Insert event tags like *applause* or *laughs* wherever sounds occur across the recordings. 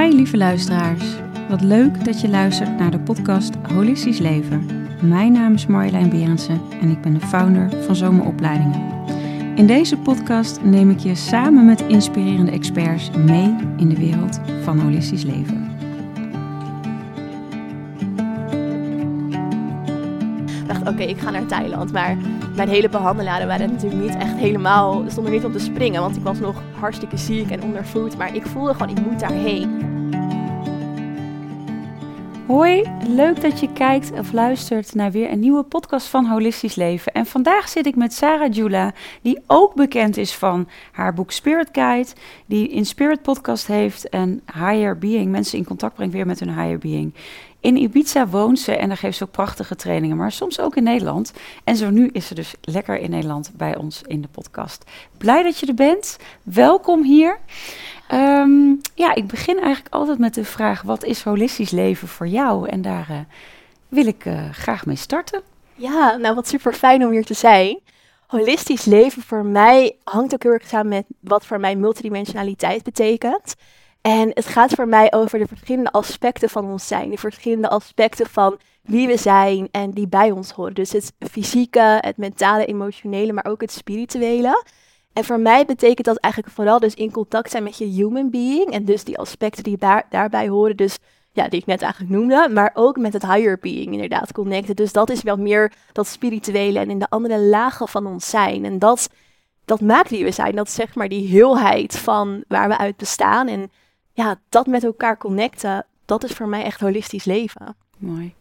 Hi lieve luisteraars. Wat leuk dat je luistert naar de podcast Holistisch Leven. Mijn naam is Marjolein Berendsen en ik ben de founder van Zomeropleidingen. In deze podcast neem ik je samen met inspirerende experts mee in de wereld van holistisch leven. Ik dacht, oké, ik ga naar Thailand. Maar mijn hele behandelaren waren natuurlijk niet echt helemaal, stonden niet om te springen. Want ik was nog hartstikke ziek en ondervoed. Maar ik voelde gewoon, ik moet daarheen. Hoi, leuk dat je kijkt of luistert naar weer een nieuwe podcast van Holistisch Leven. En vandaag zit ik met Sarah Jula, die ook bekend is van haar boek Spirit Guide, die in Spirit Podcast heeft en Higher Being, mensen in contact brengt weer met hun Higher Being. In Ibiza woont ze en daar geeft ze ook prachtige trainingen, maar soms ook in Nederland. En zo nu is ze dus lekker in Nederland bij ons in de podcast. Blij dat je er bent. Welkom hier. Ehm, ja, ik begin eigenlijk altijd met de vraag: wat is holistisch leven voor jou? En daar uh, wil ik uh, graag mee starten. Ja, nou wat super fijn om hier te zijn. Holistisch leven voor mij hangt ook heel erg samen met wat voor mij multidimensionaliteit betekent. En het gaat voor mij over de verschillende aspecten van ons zijn, de verschillende aspecten van wie we zijn en die bij ons horen. Dus het fysieke, het mentale, emotionele, maar ook het spirituele. En voor mij betekent dat eigenlijk vooral dus in contact zijn met je human being. En dus die aspecten die daar, daarbij horen. Dus ja, die ik net eigenlijk noemde. Maar ook met het higher being inderdaad connecten. Dus dat is wel meer dat spirituele en in de andere lagen van ons zijn. En dat, dat maakt wie we zijn. Dat is zeg maar die heelheid van waar we uit bestaan. En ja, dat met elkaar connecten, dat is voor mij echt holistisch leven. Mooi.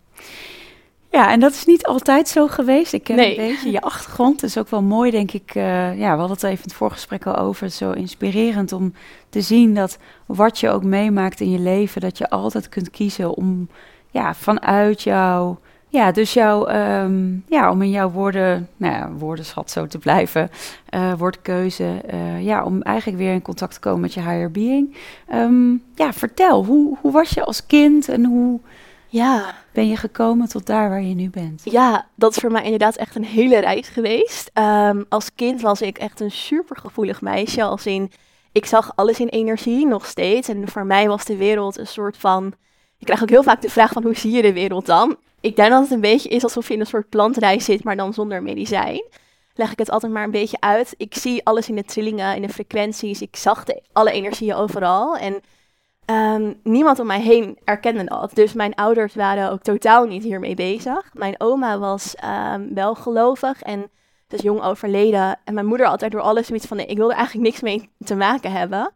Ja, en dat is niet altijd zo geweest. Ik ken een beetje je achtergrond. Het is ook wel mooi, denk ik. Uh, ja, we hadden het even in het voorgesprek al over. Zo inspirerend om te zien dat wat je ook meemaakt in je leven, dat je altijd kunt kiezen om ja, vanuit jou. Ja, dus jouw, um, ja, om in jouw woorden, nou ja, woordenschat zo te blijven, uh, woordkeuze, uh, ja, om eigenlijk weer in contact te komen met je higher being. Um, ja, vertel, hoe, hoe was je als kind en hoe, ja. Ben je gekomen tot daar waar je nu bent? Ja, dat is voor mij inderdaad echt een hele reis geweest. Um, als kind was ik echt een supergevoelig meisje. Als in, ik zag alles in energie nog steeds. En voor mij was de wereld een soort van... Ik krijg ook heel vaak de vraag van, hoe zie je de wereld dan? Ik denk dat het een beetje is alsof je in een soort plantreis zit, maar dan zonder medicijn. Leg ik het altijd maar een beetje uit. Ik zie alles in de trillingen, in de frequenties. Ik zag alle energieën overal. En Um, niemand om mij heen erkende dat. Dus mijn ouders waren ook totaal niet hiermee bezig. Mijn oma was um, wel gelovig en dus jong overleden. En mijn moeder altijd door alles zoiets van, ik wilde eigenlijk niks mee te maken hebben.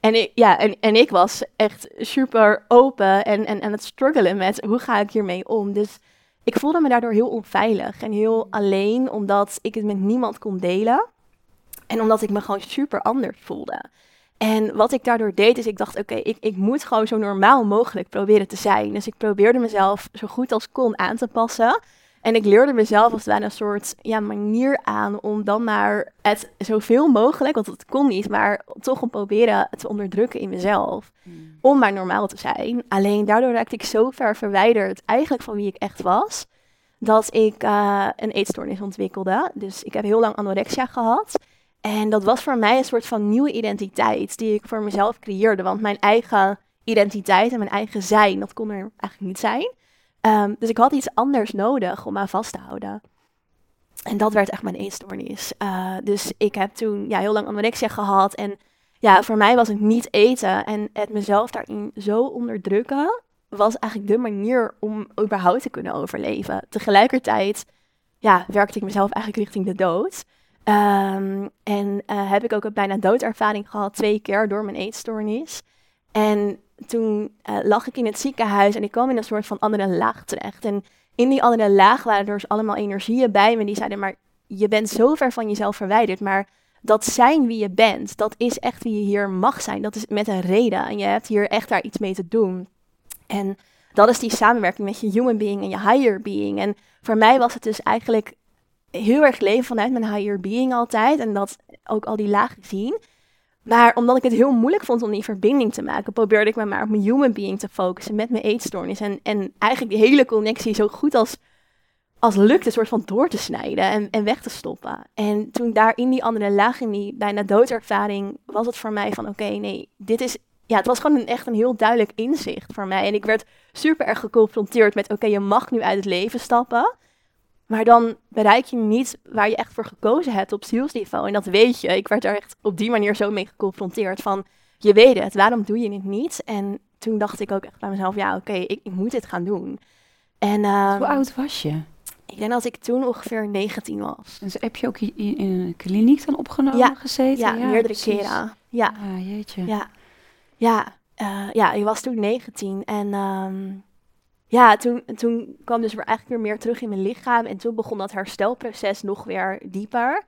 En ik, ja, en, en ik was echt super open en, en, en het struggelen met hoe ga ik hiermee om. Dus ik voelde me daardoor heel onveilig en heel alleen, omdat ik het met niemand kon delen. En omdat ik me gewoon super anders voelde. En wat ik daardoor deed, is ik dacht, oké, ik, ik moet gewoon zo normaal mogelijk proberen te zijn. Dus ik probeerde mezelf zo goed als kon aan te passen. En ik leerde mezelf als het ware een soort ja, manier aan om dan maar het zoveel mogelijk, want het kon niet, maar toch om proberen te onderdrukken in mezelf. Hmm. Om maar normaal te zijn. Alleen daardoor raakte ik zo ver verwijderd eigenlijk van wie ik echt was, dat ik uh, een eetstoornis ontwikkelde. Dus ik heb heel lang anorexia gehad. En dat was voor mij een soort van nieuwe identiteit die ik voor mezelf creëerde. Want mijn eigen identiteit en mijn eigen zijn, dat kon er eigenlijk niet zijn. Um, dus ik had iets anders nodig om aan vast te houden. En dat werd echt mijn eetstoornis. Uh, dus ik heb toen ja, heel lang anorexia gehad. En ja, voor mij was het niet eten en het mezelf daarin zo onderdrukken, was eigenlijk de manier om überhaupt te kunnen overleven. Tegelijkertijd ja, werkte ik mezelf eigenlijk richting de dood. Um, en uh, heb ik ook een bijna doodervaring gehad, twee keer door mijn eetstoornis. En toen uh, lag ik in het ziekenhuis en ik kwam in een soort van andere laag terecht. En in die andere laag waren er dus allemaal energieën bij me die zeiden, maar je bent zo ver van jezelf verwijderd, maar dat zijn wie je bent, dat is echt wie je hier mag zijn. Dat is met een reden en je hebt hier echt daar iets mee te doen. En dat is die samenwerking met je human being en je higher being. En voor mij was het dus eigenlijk heel erg leven vanuit mijn higher being altijd. En dat ook al die lagen zien. Maar omdat ik het heel moeilijk vond om die verbinding te maken, probeerde ik me maar op mijn human being te focussen met mijn eetstoornis. En, en eigenlijk die hele connectie zo goed als, als lukt, een soort van door te snijden en, en weg te stoppen. En toen daar in die andere laag, in die bijna doodervaring, was het voor mij van oké, nee, dit is ja, het was gewoon een, echt een heel duidelijk inzicht voor mij. En ik werd super erg geconfronteerd met, oké, je mag nu uit het leven stappen. Maar dan bereik je niet waar je echt voor gekozen hebt op zielsniveau. En dat weet je. Ik werd daar echt op die manier zo mee geconfronteerd van, je weet het, waarom doe je het niet? En toen dacht ik ook echt bij mezelf, ja, oké, ik, ik, moet dit gaan doen. En, um, Hoe oud was je? Ik denk dat ik toen ongeveer 19 was. Dus heb je ook in, in een kliniek dan opgenomen ja, gezeten? Ja, ja meerdere keren. Ja. Ah, jeetje. Ja, ja, uh, ja, ik was toen 19 en um, ja, toen, toen kwam dus weer eigenlijk weer meer terug in mijn lichaam. En toen begon dat herstelproces nog weer dieper.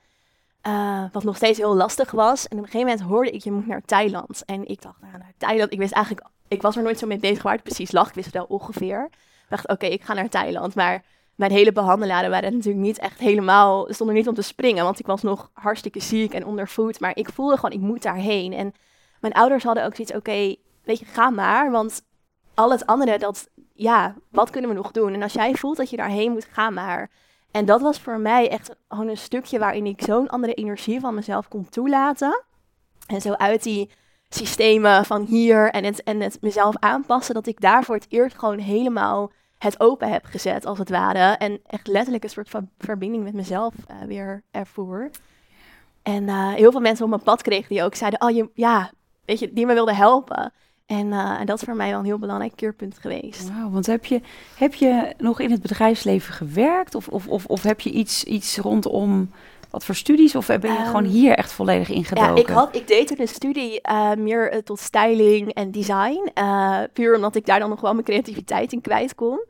Uh, wat nog steeds heel lastig was. En op een gegeven moment hoorde ik, je moet naar Thailand. En ik dacht, nou, naar Thailand. Ik wist eigenlijk, ik was er nooit zo mee bezig waar het precies lag. Ik wist wel ongeveer. Ik dacht, oké, ik ga naar Thailand. Maar mijn hele behandelaren waren natuurlijk niet echt helemaal, stonden niet om te springen. Want ik was nog hartstikke ziek en ondervoed. Maar ik voelde gewoon, ik moet daarheen. En mijn ouders hadden ook zoiets, oké, weet je, ga maar. Want al het andere, dat, ja, wat kunnen we nog doen? En als jij voelt dat je daarheen moet, ga maar. En dat was voor mij echt gewoon een stukje waarin ik zo'n andere energie van mezelf kon toelaten. En zo uit die systemen van hier en het, en het mezelf aanpassen, dat ik daarvoor het eerst gewoon helemaal het open heb gezet, als het ware. En echt letterlijk een soort van verbinding met mezelf uh, weer ervoer. En uh, heel veel mensen op mijn pad kregen die ook zeiden, oh je, ja, weet je, die me wilden helpen. En, uh, en, dat is voor mij wel een heel belangrijk keerpunt geweest. Wauw, want heb je, heb je nog in het bedrijfsleven gewerkt? Of, of, of, of heb je iets, iets rondom wat voor studies? Of ben je um, gewoon hier echt volledig ingedoken? Ja, ik, had, ik deed toen een studie uh, meer uh, tot styling en design. puur omdat ik daar dan nog wel mijn creativiteit in kwijt kon.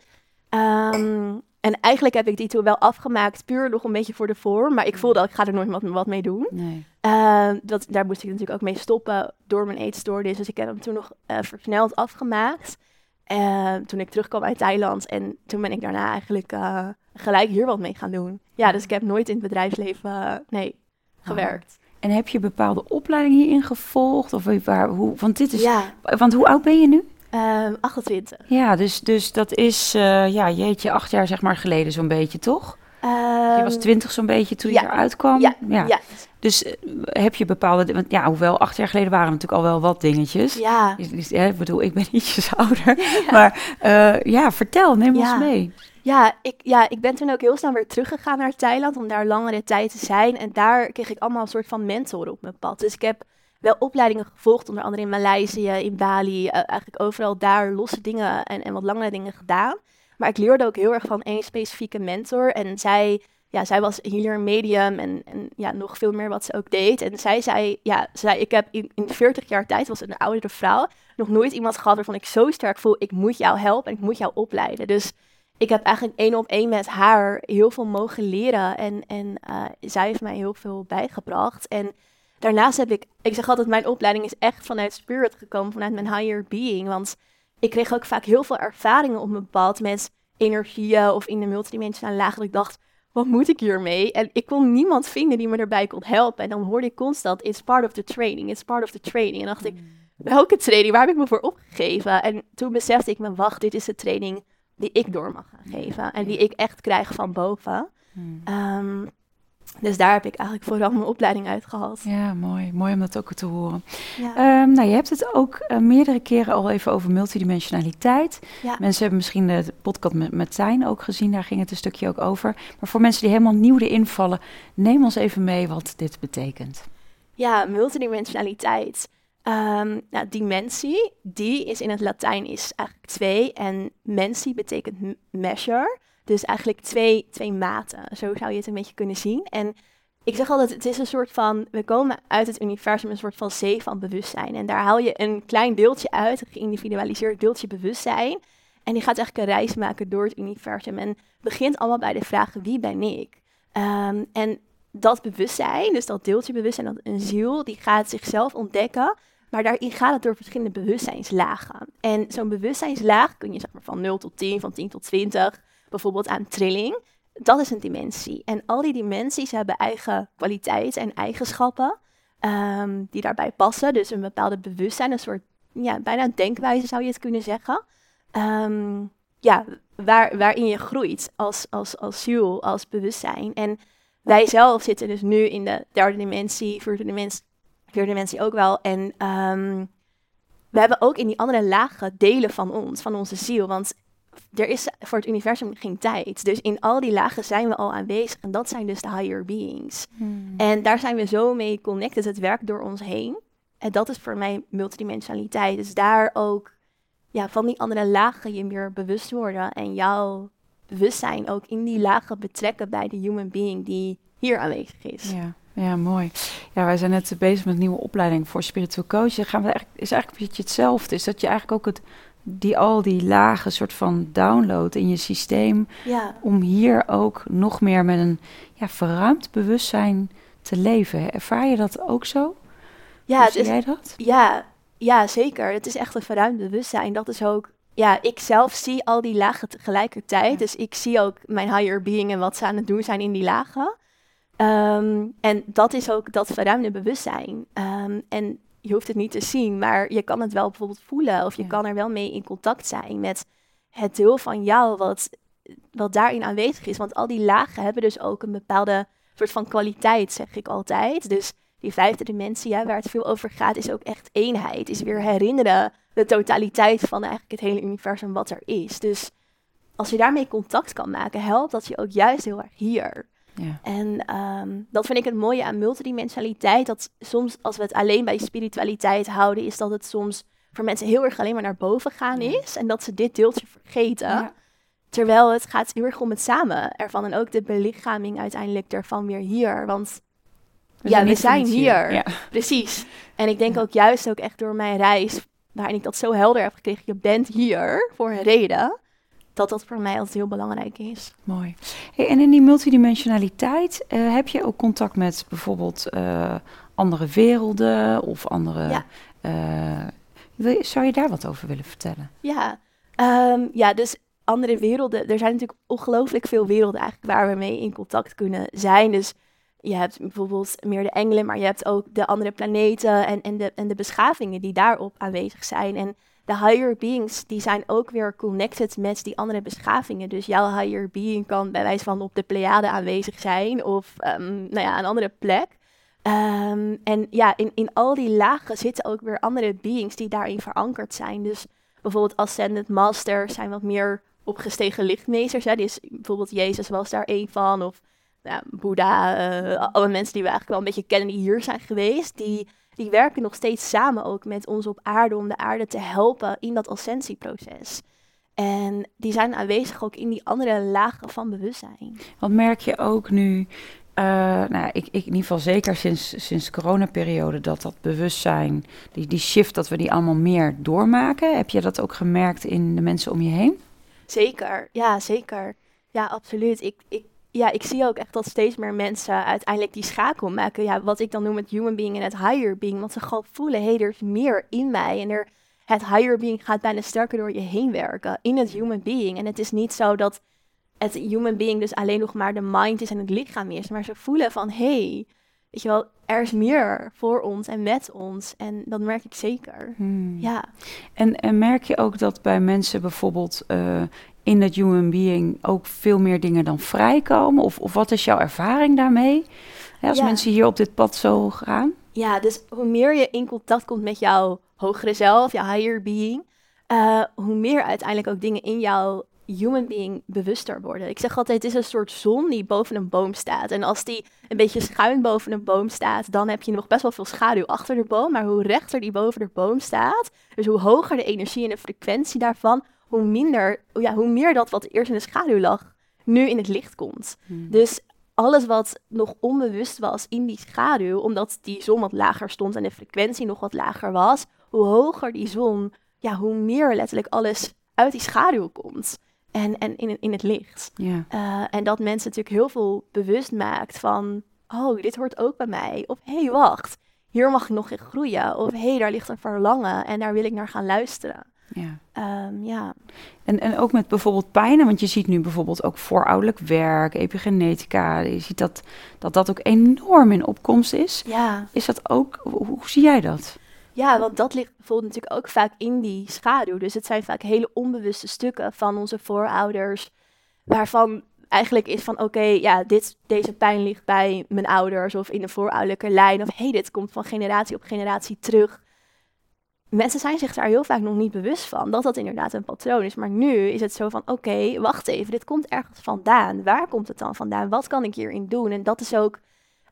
Um, en eigenlijk heb ik die toen wel afgemaakt, puur nog een beetje voor de vorm. Maar ik voelde dat ik ga er nooit wat, wat mee doen. Nee. Uh, dat, daar moest ik natuurlijk ook mee stoppen door mijn eetstoornis. Dus ik heb hem toen nog uh, versneld afgemaakt. Uh, toen ik terugkwam uit Thailand. En toen ben ik daarna eigenlijk eh, gelijk hier wat mee gaan doen. Ja, dus ik heb nooit in het bedrijfsleven, nee, gewerkt. Oh. En heb je bepaalde opleiding hierin gevolgd? Of waar, hoe, want dit is, ja. Want hoe oud ben je nu? Uh, ehm, 28. Ja, dus, dus dat is, ja, jeetje, acht jaar zeg maar geleden zo'n beetje, toch? Je was twintig zo'n beetje toen je eruit kwam. Ja, ja. ja. Dus uh, heb je bepaalde, want ja, hoewel acht jaar geleden waren natuurlijk al wel wat dingetjes. Ja. Ik bedoel, ik ben *laughs* ietsjes ouder. Maar uh, ja, vertel, neem ons mee. Ja ik, ja, ik ben toen ook heel snel weer teruggegaan naar Thailand om daar langere tijd te zijn. En daar kreeg ik allemaal een soort van mentoren op mijn pad. Dus ik heb wel opleidingen gevolgd, onder andere in Maleisië, in Bali, uh, eigenlijk overal daar losse dingen en, en wat langere dingen gedaan. Maar ik leerde ook heel erg van één specifieke mentor. En zij, ja, zij was een medium en, en ja, nog veel meer wat ze ook deed. En zij zei, ja, zij, ik heb in, in 40 jaar tijd, was een oudere vrouw, nog nooit iemand gehad waarvan ik zo sterk voel, ik moet jou helpen en ik moet jou opleiden. Dus ik heb eigenlijk één op één met haar heel veel mogen leren. En, en uh, zij heeft mij heel veel bijgebracht. En daarnaast heb ik, ik zeg altijd, mijn opleiding is echt vanuit spirit gekomen, vanuit mijn higher being. Want ik kreeg ook vaak heel veel ervaringen op mijn pad met energieën of in de multidimensionale laag. Dat ik dacht, wat moet ik hiermee? En ik kon niemand vinden die me erbij kon helpen. En dan hoorde ik constant, it's part of the training, it's part of the training. En dacht ik, hmm. welke training? Waar heb ik me voor opgegeven? En toen besefte ik me, wacht, dit is de training die ik door mag gaan geven. En die ik echt krijg van boven. Hmm. Um, dus daar heb ik eigenlijk vooral mijn opleiding uitgehaald. Ja, mooi. Mooi om dat ook te horen. Ja. Um, nou, je hebt het ook uh, meerdere keren al even over multidimensionaliteit. Ja. Mensen hebben misschien de podcast met, met Tijn ook gezien. Daar ging het een stukje ook over. Maar voor mensen die helemaal nieuw erin vallen, neem ons even mee wat dit betekent. Ja, multidimensionaliteit. Um, nou, dimensie, die is in het Latijn is eigenlijk twee. En mensie betekent measure. Dus eigenlijk twee, twee maten. Zo zou je het een beetje kunnen zien. En ik zeg altijd, het is een soort van, we komen uit het universum, een soort van zee van bewustzijn. En daar haal je een klein deeltje uit, een geïndividualiseerd deeltje bewustzijn. En die gaat eigenlijk een reis maken door het universum. En begint allemaal bij de vraag, wie ben ik? Um, en dat bewustzijn, dus dat deeltje bewustzijn, dat een ziel, die gaat zichzelf ontdekken. Maar daarin gaat het door verschillende bewustzijnslagen. En zo'n bewustzijnslaag kun je zeg maar van 0 tot 10, van 10 tot 20 bijvoorbeeld aan trilling, dat is een dimensie. En al die dimensies hebben eigen kwaliteiten en eigenschappen um, die daarbij passen. Dus een bepaalde bewustzijn, een soort ja, bijna denkwijze zou je het kunnen zeggen. Um, ja, waar, waarin je groeit als, als, als ziel, als bewustzijn. En wij zelf zitten dus nu in de derde dimensie, vierde dimensie, ook wel. En um, we hebben ook in die andere lagen delen van ons, van onze ziel. Want er is voor het universum geen tijd. Dus in al die lagen zijn we al aanwezig. En dat zijn dus de higher beings. Hmm. En daar zijn we zo mee connected. Het werkt door ons heen. En dat is voor mij multidimensionaliteit. Dus daar ook ja, van die andere lagen je meer bewust worden. En jouw bewustzijn ook in die lagen betrekken bij de human being die hier aanwezig is. Ja. Ja, mooi. Ja, wij zijn net bezig met een nieuwe opleiding voor spiritual coach. Dan gaan we eigenlijk, is eigenlijk een beetje hetzelfde. Is dat je eigenlijk ook het, die, al die lagen soort van download in je systeem. Ja, Om hier ook nog meer met een ja, verruimd bewustzijn te leven. Ervaar je dat ook zo? ja, zie is, jij dat? ja, ja, zeker. Het is echt een verruimd bewustzijn. Dat is ook, ja, ik zelf zie al die lagen tegelijkertijd. Ja. Dus ik zie ook mijn higher being en wat ze aan het doen zijn in die lagen. Ehm, en dat is ook dat verruimde bewustzijn. Ehm, en je hoeft het niet te zien, maar je kan het wel bijvoorbeeld voelen. Of je Ja. kan er wel mee in contact zijn met het deel van jou wat, wat daarin aanwezig is. Want al die lagen hebben dus ook een bepaalde soort van kwaliteit, zeg ik altijd. Dus die vijfde dimensie, hè, waar het veel over gaat, is ook echt eenheid. Is weer herinneren de totaliteit van eigenlijk het hele universum wat er is. Dus als je daarmee contact kan maken, helpt dat je ook juist heel erg hier. Ja. En ehm, dat vind ik het mooie aan multidimensionaliteit. Dat soms als we het alleen bij spiritualiteit houden, is dat het soms voor mensen heel erg alleen maar naar boven gaan Ja. is. En dat ze dit deeltje vergeten. Ja. Terwijl het gaat heel erg om het samen ervan. En ook de belichaming uiteindelijk ervan weer hier. Want Ja, we zijn hier. Ja. precies. En ik denk ook juist ook echt door mijn reis, waarin ik dat zo helder heb gekregen. Je bent hier voor een reden. Dat dat voor mij altijd heel belangrijk is. Mooi. Hey, en in die multidimensionaliteit eh, heb je ook contact met bijvoorbeeld eh, andere werelden of andere. Ja. eh, wil je- zou je daar wat over willen vertellen? Ja, ehm, ja, dus andere werelden. Er zijn natuurlijk ongelooflijk veel werelden eigenlijk waar we mee in contact kunnen zijn. Dus je hebt bijvoorbeeld meer de engelen, maar je hebt ook de andere planeten en, en, de, en de beschavingen die daarop aanwezig zijn. En de higher beings, die zijn ook weer connected met die andere beschavingen. Dus jouw higher being kan bij wijze van op de Pleiade aanwezig zijn of ehm, nou ja, een andere plek. Ehm, en ja, in, in al die lagen zitten ook weer andere beings die daarin verankerd zijn. Dus bijvoorbeeld Ascended Masters zijn wat meer opgestegen lichtmeesters. Hè. Is, bijvoorbeeld Jezus was daar één van. Of ja, Boeddha, eh, alle mensen die we eigenlijk wel een beetje kennen die hier zijn geweest. Die, die werken nog steeds samen ook met ons op aarde om de aarde te helpen in dat ascensieproces. En die zijn aanwezig ook in die andere lagen van bewustzijn. Want merk je ook nu, eh, nou, ik, ik in ieder geval zeker sinds, sinds de coronaperiode, dat dat bewustzijn, die, die shift, dat we die allemaal meer doormaken. Heb je dat ook gemerkt in de mensen om je heen? Zeker, ja, zeker. Ja, absoluut. Ik, ik, ja, ik zie ook echt dat steeds meer mensen uiteindelijk die schakel maken. Ja, wat ik dan noem het human being en het higher being. Want ze gewoon voelen, hé, hey, er is meer in mij. En er, het higher being gaat bijna sterker door je heen werken in het human being. En het is niet zo dat het human being dus alleen nog maar de mind is en het lichaam is. Maar ze voelen van, hé, hey, weet je wel, er is meer voor ons en met ons. En dat merk ik zeker. Hmm. Ja. En, en merk je ook dat bij mensen bijvoorbeeld eh, in dat human being ook veel meer dingen dan vrijkomen? Of, of wat is jouw ervaring daarmee? Hè, als Ja. mensen hier op dit pad zo gaan? Ja, dus hoe meer je in contact komt met jouw hogere zelf, jouw higher being, eh, hoe meer uiteindelijk ook dingen in jouw human being bewuster worden. Ik zeg altijd, het is een soort zon die boven een boom staat. En als die een beetje schuin boven een boom staat, dan heb je nog best wel veel schaduw achter de boom. Maar hoe rechter die boven de boom staat, dus hoe hoger de energie en de frequentie daarvan, hoe minder, ja, hoe meer dat wat eerst in de schaduw lag, nu in het licht komt. Dus alles wat nog onbewust was in die schaduw, omdat die zon wat lager stond en de frequentie nog wat lager was, hoe hoger die zon, ja, hoe meer letterlijk alles uit die schaduw komt en, en in, in het licht. Ja. Eh, en dat mensen natuurlijk heel veel bewust maakt van, oh, dit hoort ook bij mij. Of hé, hey, wacht, hier mag ik nog in groeien. Of hé, hey, daar ligt een verlangen en daar wil ik naar gaan luisteren. Ja. Ehm, ja. En, en ook met bijvoorbeeld pijnen, want je ziet nu bijvoorbeeld ook voorouderlijk werk, epigenetica. Je ziet dat dat, dat ook enorm in opkomst is. ja, Is dat ook, hoe, hoe zie jij dat? Ja, want dat ligt bijvoorbeeld natuurlijk ook vaak in die schaduw. Dus het zijn vaak hele onbewuste stukken van onze voorouders, waarvan eigenlijk is van oké, ja, dit, deze pijn ligt bij mijn ouders of in de voorouderlijke lijn. Of hé, hey, dit komt van generatie op generatie terug. Mensen zijn zich daar heel vaak nog niet bewust van dat dat inderdaad een patroon is. Maar nu is het zo van: oké, wacht even, dit komt ergens vandaan. Waar komt het dan vandaan? Wat kan ik hierin doen? En dat is ook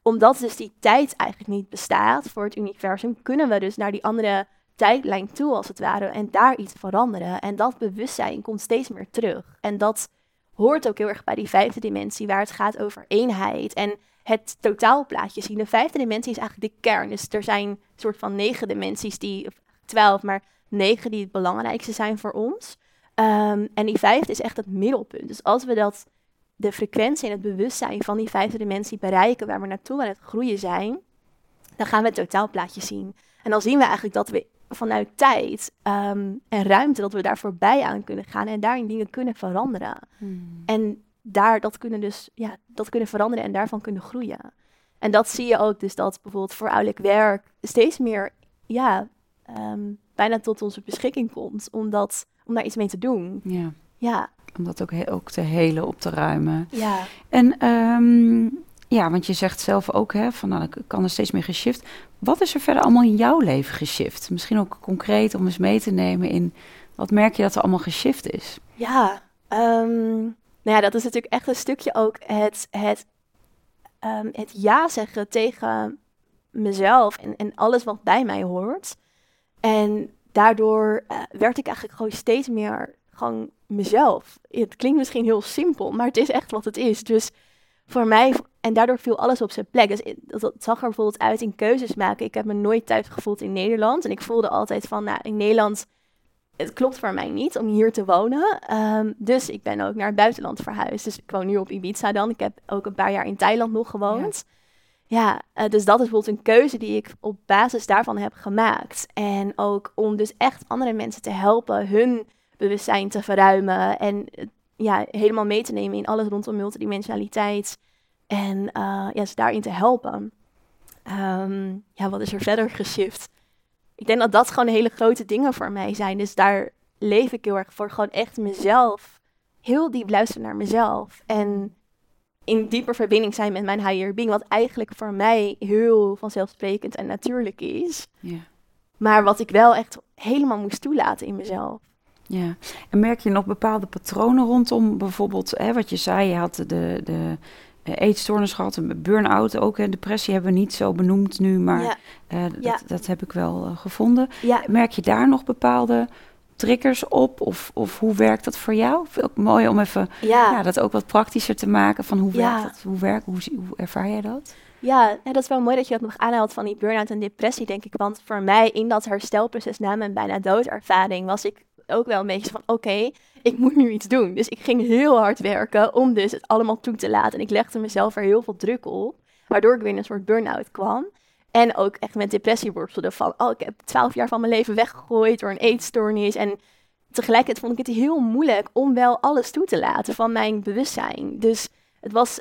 omdat dus die tijd eigenlijk niet bestaat voor het universum, kunnen we dus naar die andere tijdlijn toe, als het ware, en daar iets veranderen. En dat bewustzijn komt steeds meer terug. En dat hoort ook heel erg bij die vijfde dimensie, waar het gaat over eenheid en het totaalplaatje zien. De vijfde dimensie is eigenlijk de kern. Dus er zijn soort van negen dimensies, die, twaalf, maar negen die het belangrijkste zijn voor ons. Ehm, en die vijfde is echt het middelpunt. Dus als we dat, de frequentie en het bewustzijn van die vijfde dimensie bereiken, waar we naartoe aan het groeien zijn, dan gaan we het totaalplaatje zien. En dan zien we eigenlijk dat we vanuit tijd ehm, en ruimte, dat we daar voorbij aan kunnen gaan en daarin dingen kunnen veranderen. Hmm. En daar dat kunnen dus, ja, dat kunnen veranderen en daarvan kunnen groeien. En dat zie je ook dus dat bijvoorbeeld voor ouderlijk werk steeds meer, ja, ehm, bijna tot onze beschikking komt om, dat, om daar iets mee te doen. Ja. Ja. Om dat ook, ook te helen, op te ruimen. Ja. En um, ja, want je zegt zelf ook, hè, van nou, ik kan er steeds meer geshift. Wat is er verder allemaal in jouw leven geshift? Misschien ook concreet om eens mee te nemen in wat merk je dat er allemaal geshift is? Ja, um, nou ja, dat is natuurlijk echt een stukje ook het, het, um, het ja zeggen tegen mezelf en, en alles wat bij mij hoort. En daardoor uh, werd ik eigenlijk gewoon steeds meer gewoon mezelf. Het klinkt misschien heel simpel, maar het is echt wat het is. Dus voor mij, en daardoor viel alles op zijn plek. Dus dat, zag er bijvoorbeeld uit in keuzes maken. Ik heb me nooit thuis gevoeld in Nederland. En ik voelde altijd van, nou, in Nederland, het klopt voor mij niet om hier te wonen. Ehm, dus ik ben ook naar het buitenland verhuisd. Dus ik woon nu op Ibiza dan. Ik heb ook een paar jaar in Thailand nog gewoond. Ja uh, dus dat is bijvoorbeeld een keuze die ik op basis daarvan heb gemaakt. En ook om dus echt andere mensen te helpen hun bewustzijn te verruimen. En ja, helemaal mee te nemen in alles rondom multidimensionaliteit. En uh, ja, ze daarin te helpen. Ehm, ja, wat is er verder geshift? Ik denk dat dat gewoon hele grote dingen voor mij zijn. Dus daar leef ik heel erg voor. Gewoon echt mezelf. Heel diep luisteren naar mezelf. En in dieper verbinding zijn met mijn higher being. Wat eigenlijk voor mij heel vanzelfsprekend en natuurlijk is. Ja. Maar wat ik wel echt helemaal moest toelaten in mezelf. Ja, en merk je nog bepaalde patronen rondom bijvoorbeeld, hè, wat je zei, je had de, de eh, eetstoornis gehad, een burn-out ook, en depressie hebben we niet zo benoemd nu, maar ja. Uh, dat, heb ik wel uh, gevonden. Ja. Merk je daar nog bepaalde triggers op? Of, of hoe werkt dat voor jou? Ook mooi om even ja. dat ook wat praktischer te maken van hoe werkt dat? Hoe, werkt, hoe, hoe ervaar jij dat? Ja, dat is wel mooi dat je dat nog aanhaalt van die burn-out en depressie, denk ik. Want voor mij in dat herstelproces na mijn bijna doodervaring was ik ook wel een beetje van oké, ik moet nu iets doen. Dus ik ging heel hard werken om dus het allemaal toe te laten. En ik legde mezelf er heel veel druk op, waardoor ik weer in een soort burn-out kwam. En ook echt met depressie worstelde van, oh, ik heb twaalf jaar van mijn leven weggegooid door een eetstoornis. En tegelijkertijd vond ik het heel moeilijk om wel alles toe te laten van mijn bewustzijn. Dus het was,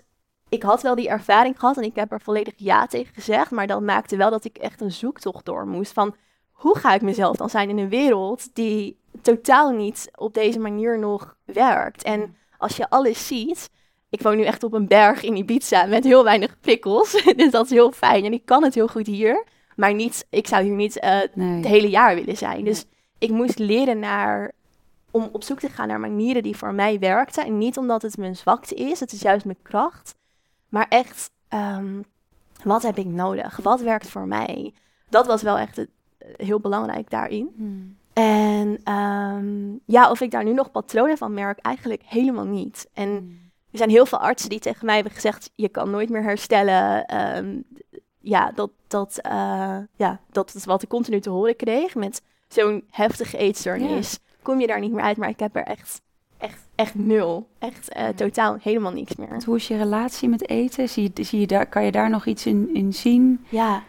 ik had wel die ervaring gehad en ik heb er volledig ja tegen gezegd. Maar dat maakte wel dat ik echt een zoektocht door moest van, hoe ga ik mezelf dan zijn in een wereld die totaal niet op deze manier nog werkt. En als je alles ziet, ik woon nu echt op een berg in Ibiza met heel weinig prikkels. *laughs* dus dat is heel fijn. En ik kan het heel goed hier. Maar niet, ik zou hier niet uh, het hele jaar willen zijn. Dus ik moest leren naar, om op zoek te gaan naar manieren die voor mij werkten. En niet omdat het mijn zwakte is, het is juist mijn kracht. Maar echt, um, wat heb ik nodig? Wat werkt voor mij? Dat was wel echt het, heel belangrijk daarin. Hmm. En ehm, ja, of ik daar nu nog patronen van merk, eigenlijk helemaal niet. En hmm. Er zijn heel veel artsen die tegen mij hebben gezegd: je kan nooit meer herstellen. Ehm, ja, dat, dat, uh, ja, dat is wat ik continu te horen kreeg. Met zo'n heftige eetstoornis kom je daar niet meer uit. Maar ik heb er echt, echt, echt nul. Echt uh, totaal helemaal niks meer. Hoe is je relatie met eten? Zie je, zie je daar, kan je daar nog iets in, in zien? Ja,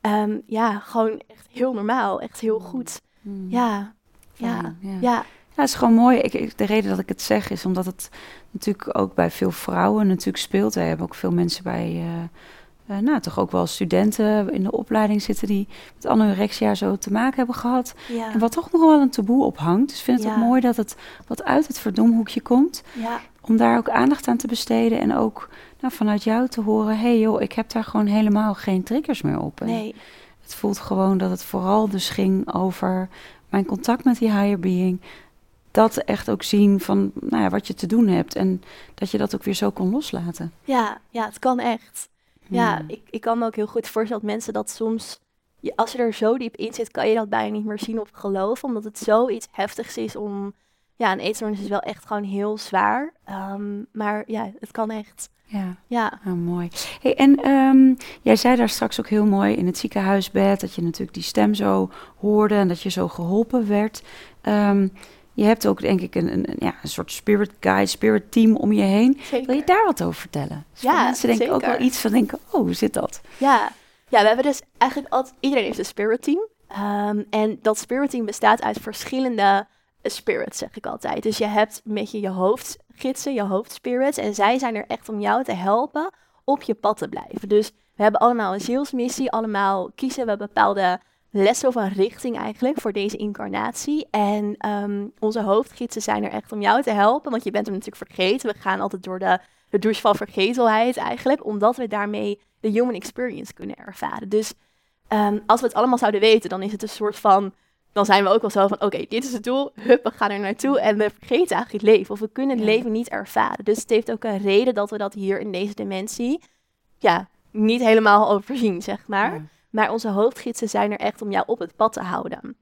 um, ja, gewoon echt heel normaal. Echt heel goed. Ja, ja, ja. ja. Ja, het is gewoon mooi. Ik, de reden dat ik het zeg is omdat het natuurlijk ook bij veel vrouwen natuurlijk speelt. We hebben ook veel mensen bij, uh, uh, nou toch ook wel studenten in de opleiding zitten die met anorexia zo te maken hebben gehad. Ja. En wat toch nog wel een taboe ophangt. Dus ik vind het ook mooi dat het wat uit het verdomhoekje komt. Ja. Om daar ook aandacht aan te besteden en ook nou, vanuit jou te horen: hé hey joh, ik heb daar gewoon helemaal geen triggers meer op. Nee Het voelt gewoon dat het vooral dus ging over mijn contact met die higher being. Dat echt ook zien van nou ja, wat je te doen hebt. En dat je dat ook weer zo kon loslaten. Ja, ja het kan echt. Ja, Hmm. ik, ik kan me ook heel goed voorstellen dat mensen dat soms... je- als je er zo diep in zit, kan je dat bijna niet meer zien of geloven. Omdat het zoiets heftigs is om... Ja, een eetstoornis is wel echt gewoon heel zwaar. Ehm, maar ja, het kan echt. Ja. Ja, Ah, mooi. Hey, en ehm, jij zei daar straks ook heel mooi in het ziekenhuisbed dat je natuurlijk die stem zo hoorde en dat je zo geholpen werd. Ehm, je hebt ook denk ik een, een, een- ja, een soort spirit guide, spirit team om je heen. zeker. Wil je daar wat over vertellen? Dus Ja, mensen denken ook wel iets van denken, oh, hoe zit dat? Ja. ja, we hebben dus eigenlijk altijd... Iedereen heeft een spirit team. Ehm, en dat spirit team bestaat uit verschillende spirits, zeg ik altijd. Dus je hebt met je je hoofdgidsen, je hoofdspirits. En zij zijn er echt om jou te helpen op je pad te blijven. Dus we hebben allemaal een zielsmissie. Allemaal kiezen we bepaalde lessen of een richting eigenlijk voor deze incarnatie. En ehm, onze hoofdgidsen zijn er echt om jou te helpen. Want je bent hem natuurlijk vergeten. We gaan altijd door de, de douche van vergetelheid eigenlijk. Omdat we daarmee de human experience kunnen ervaren. Dus ehm, als we het allemaal zouden weten, dan is het een soort van... Dan zijn we ook wel zo van, oké, dit is het doel. Hup, we gaan er naartoe. En we vergeten eigenlijk het leven. Of we kunnen het Ja. leven niet ervaren. Dus het heeft ook een reden dat we dat hier in deze dimensie... Ja, niet helemaal overzien, zeg maar. Ja. Maar onze hoofdgidsen zijn er echt om jou op het pad te houden.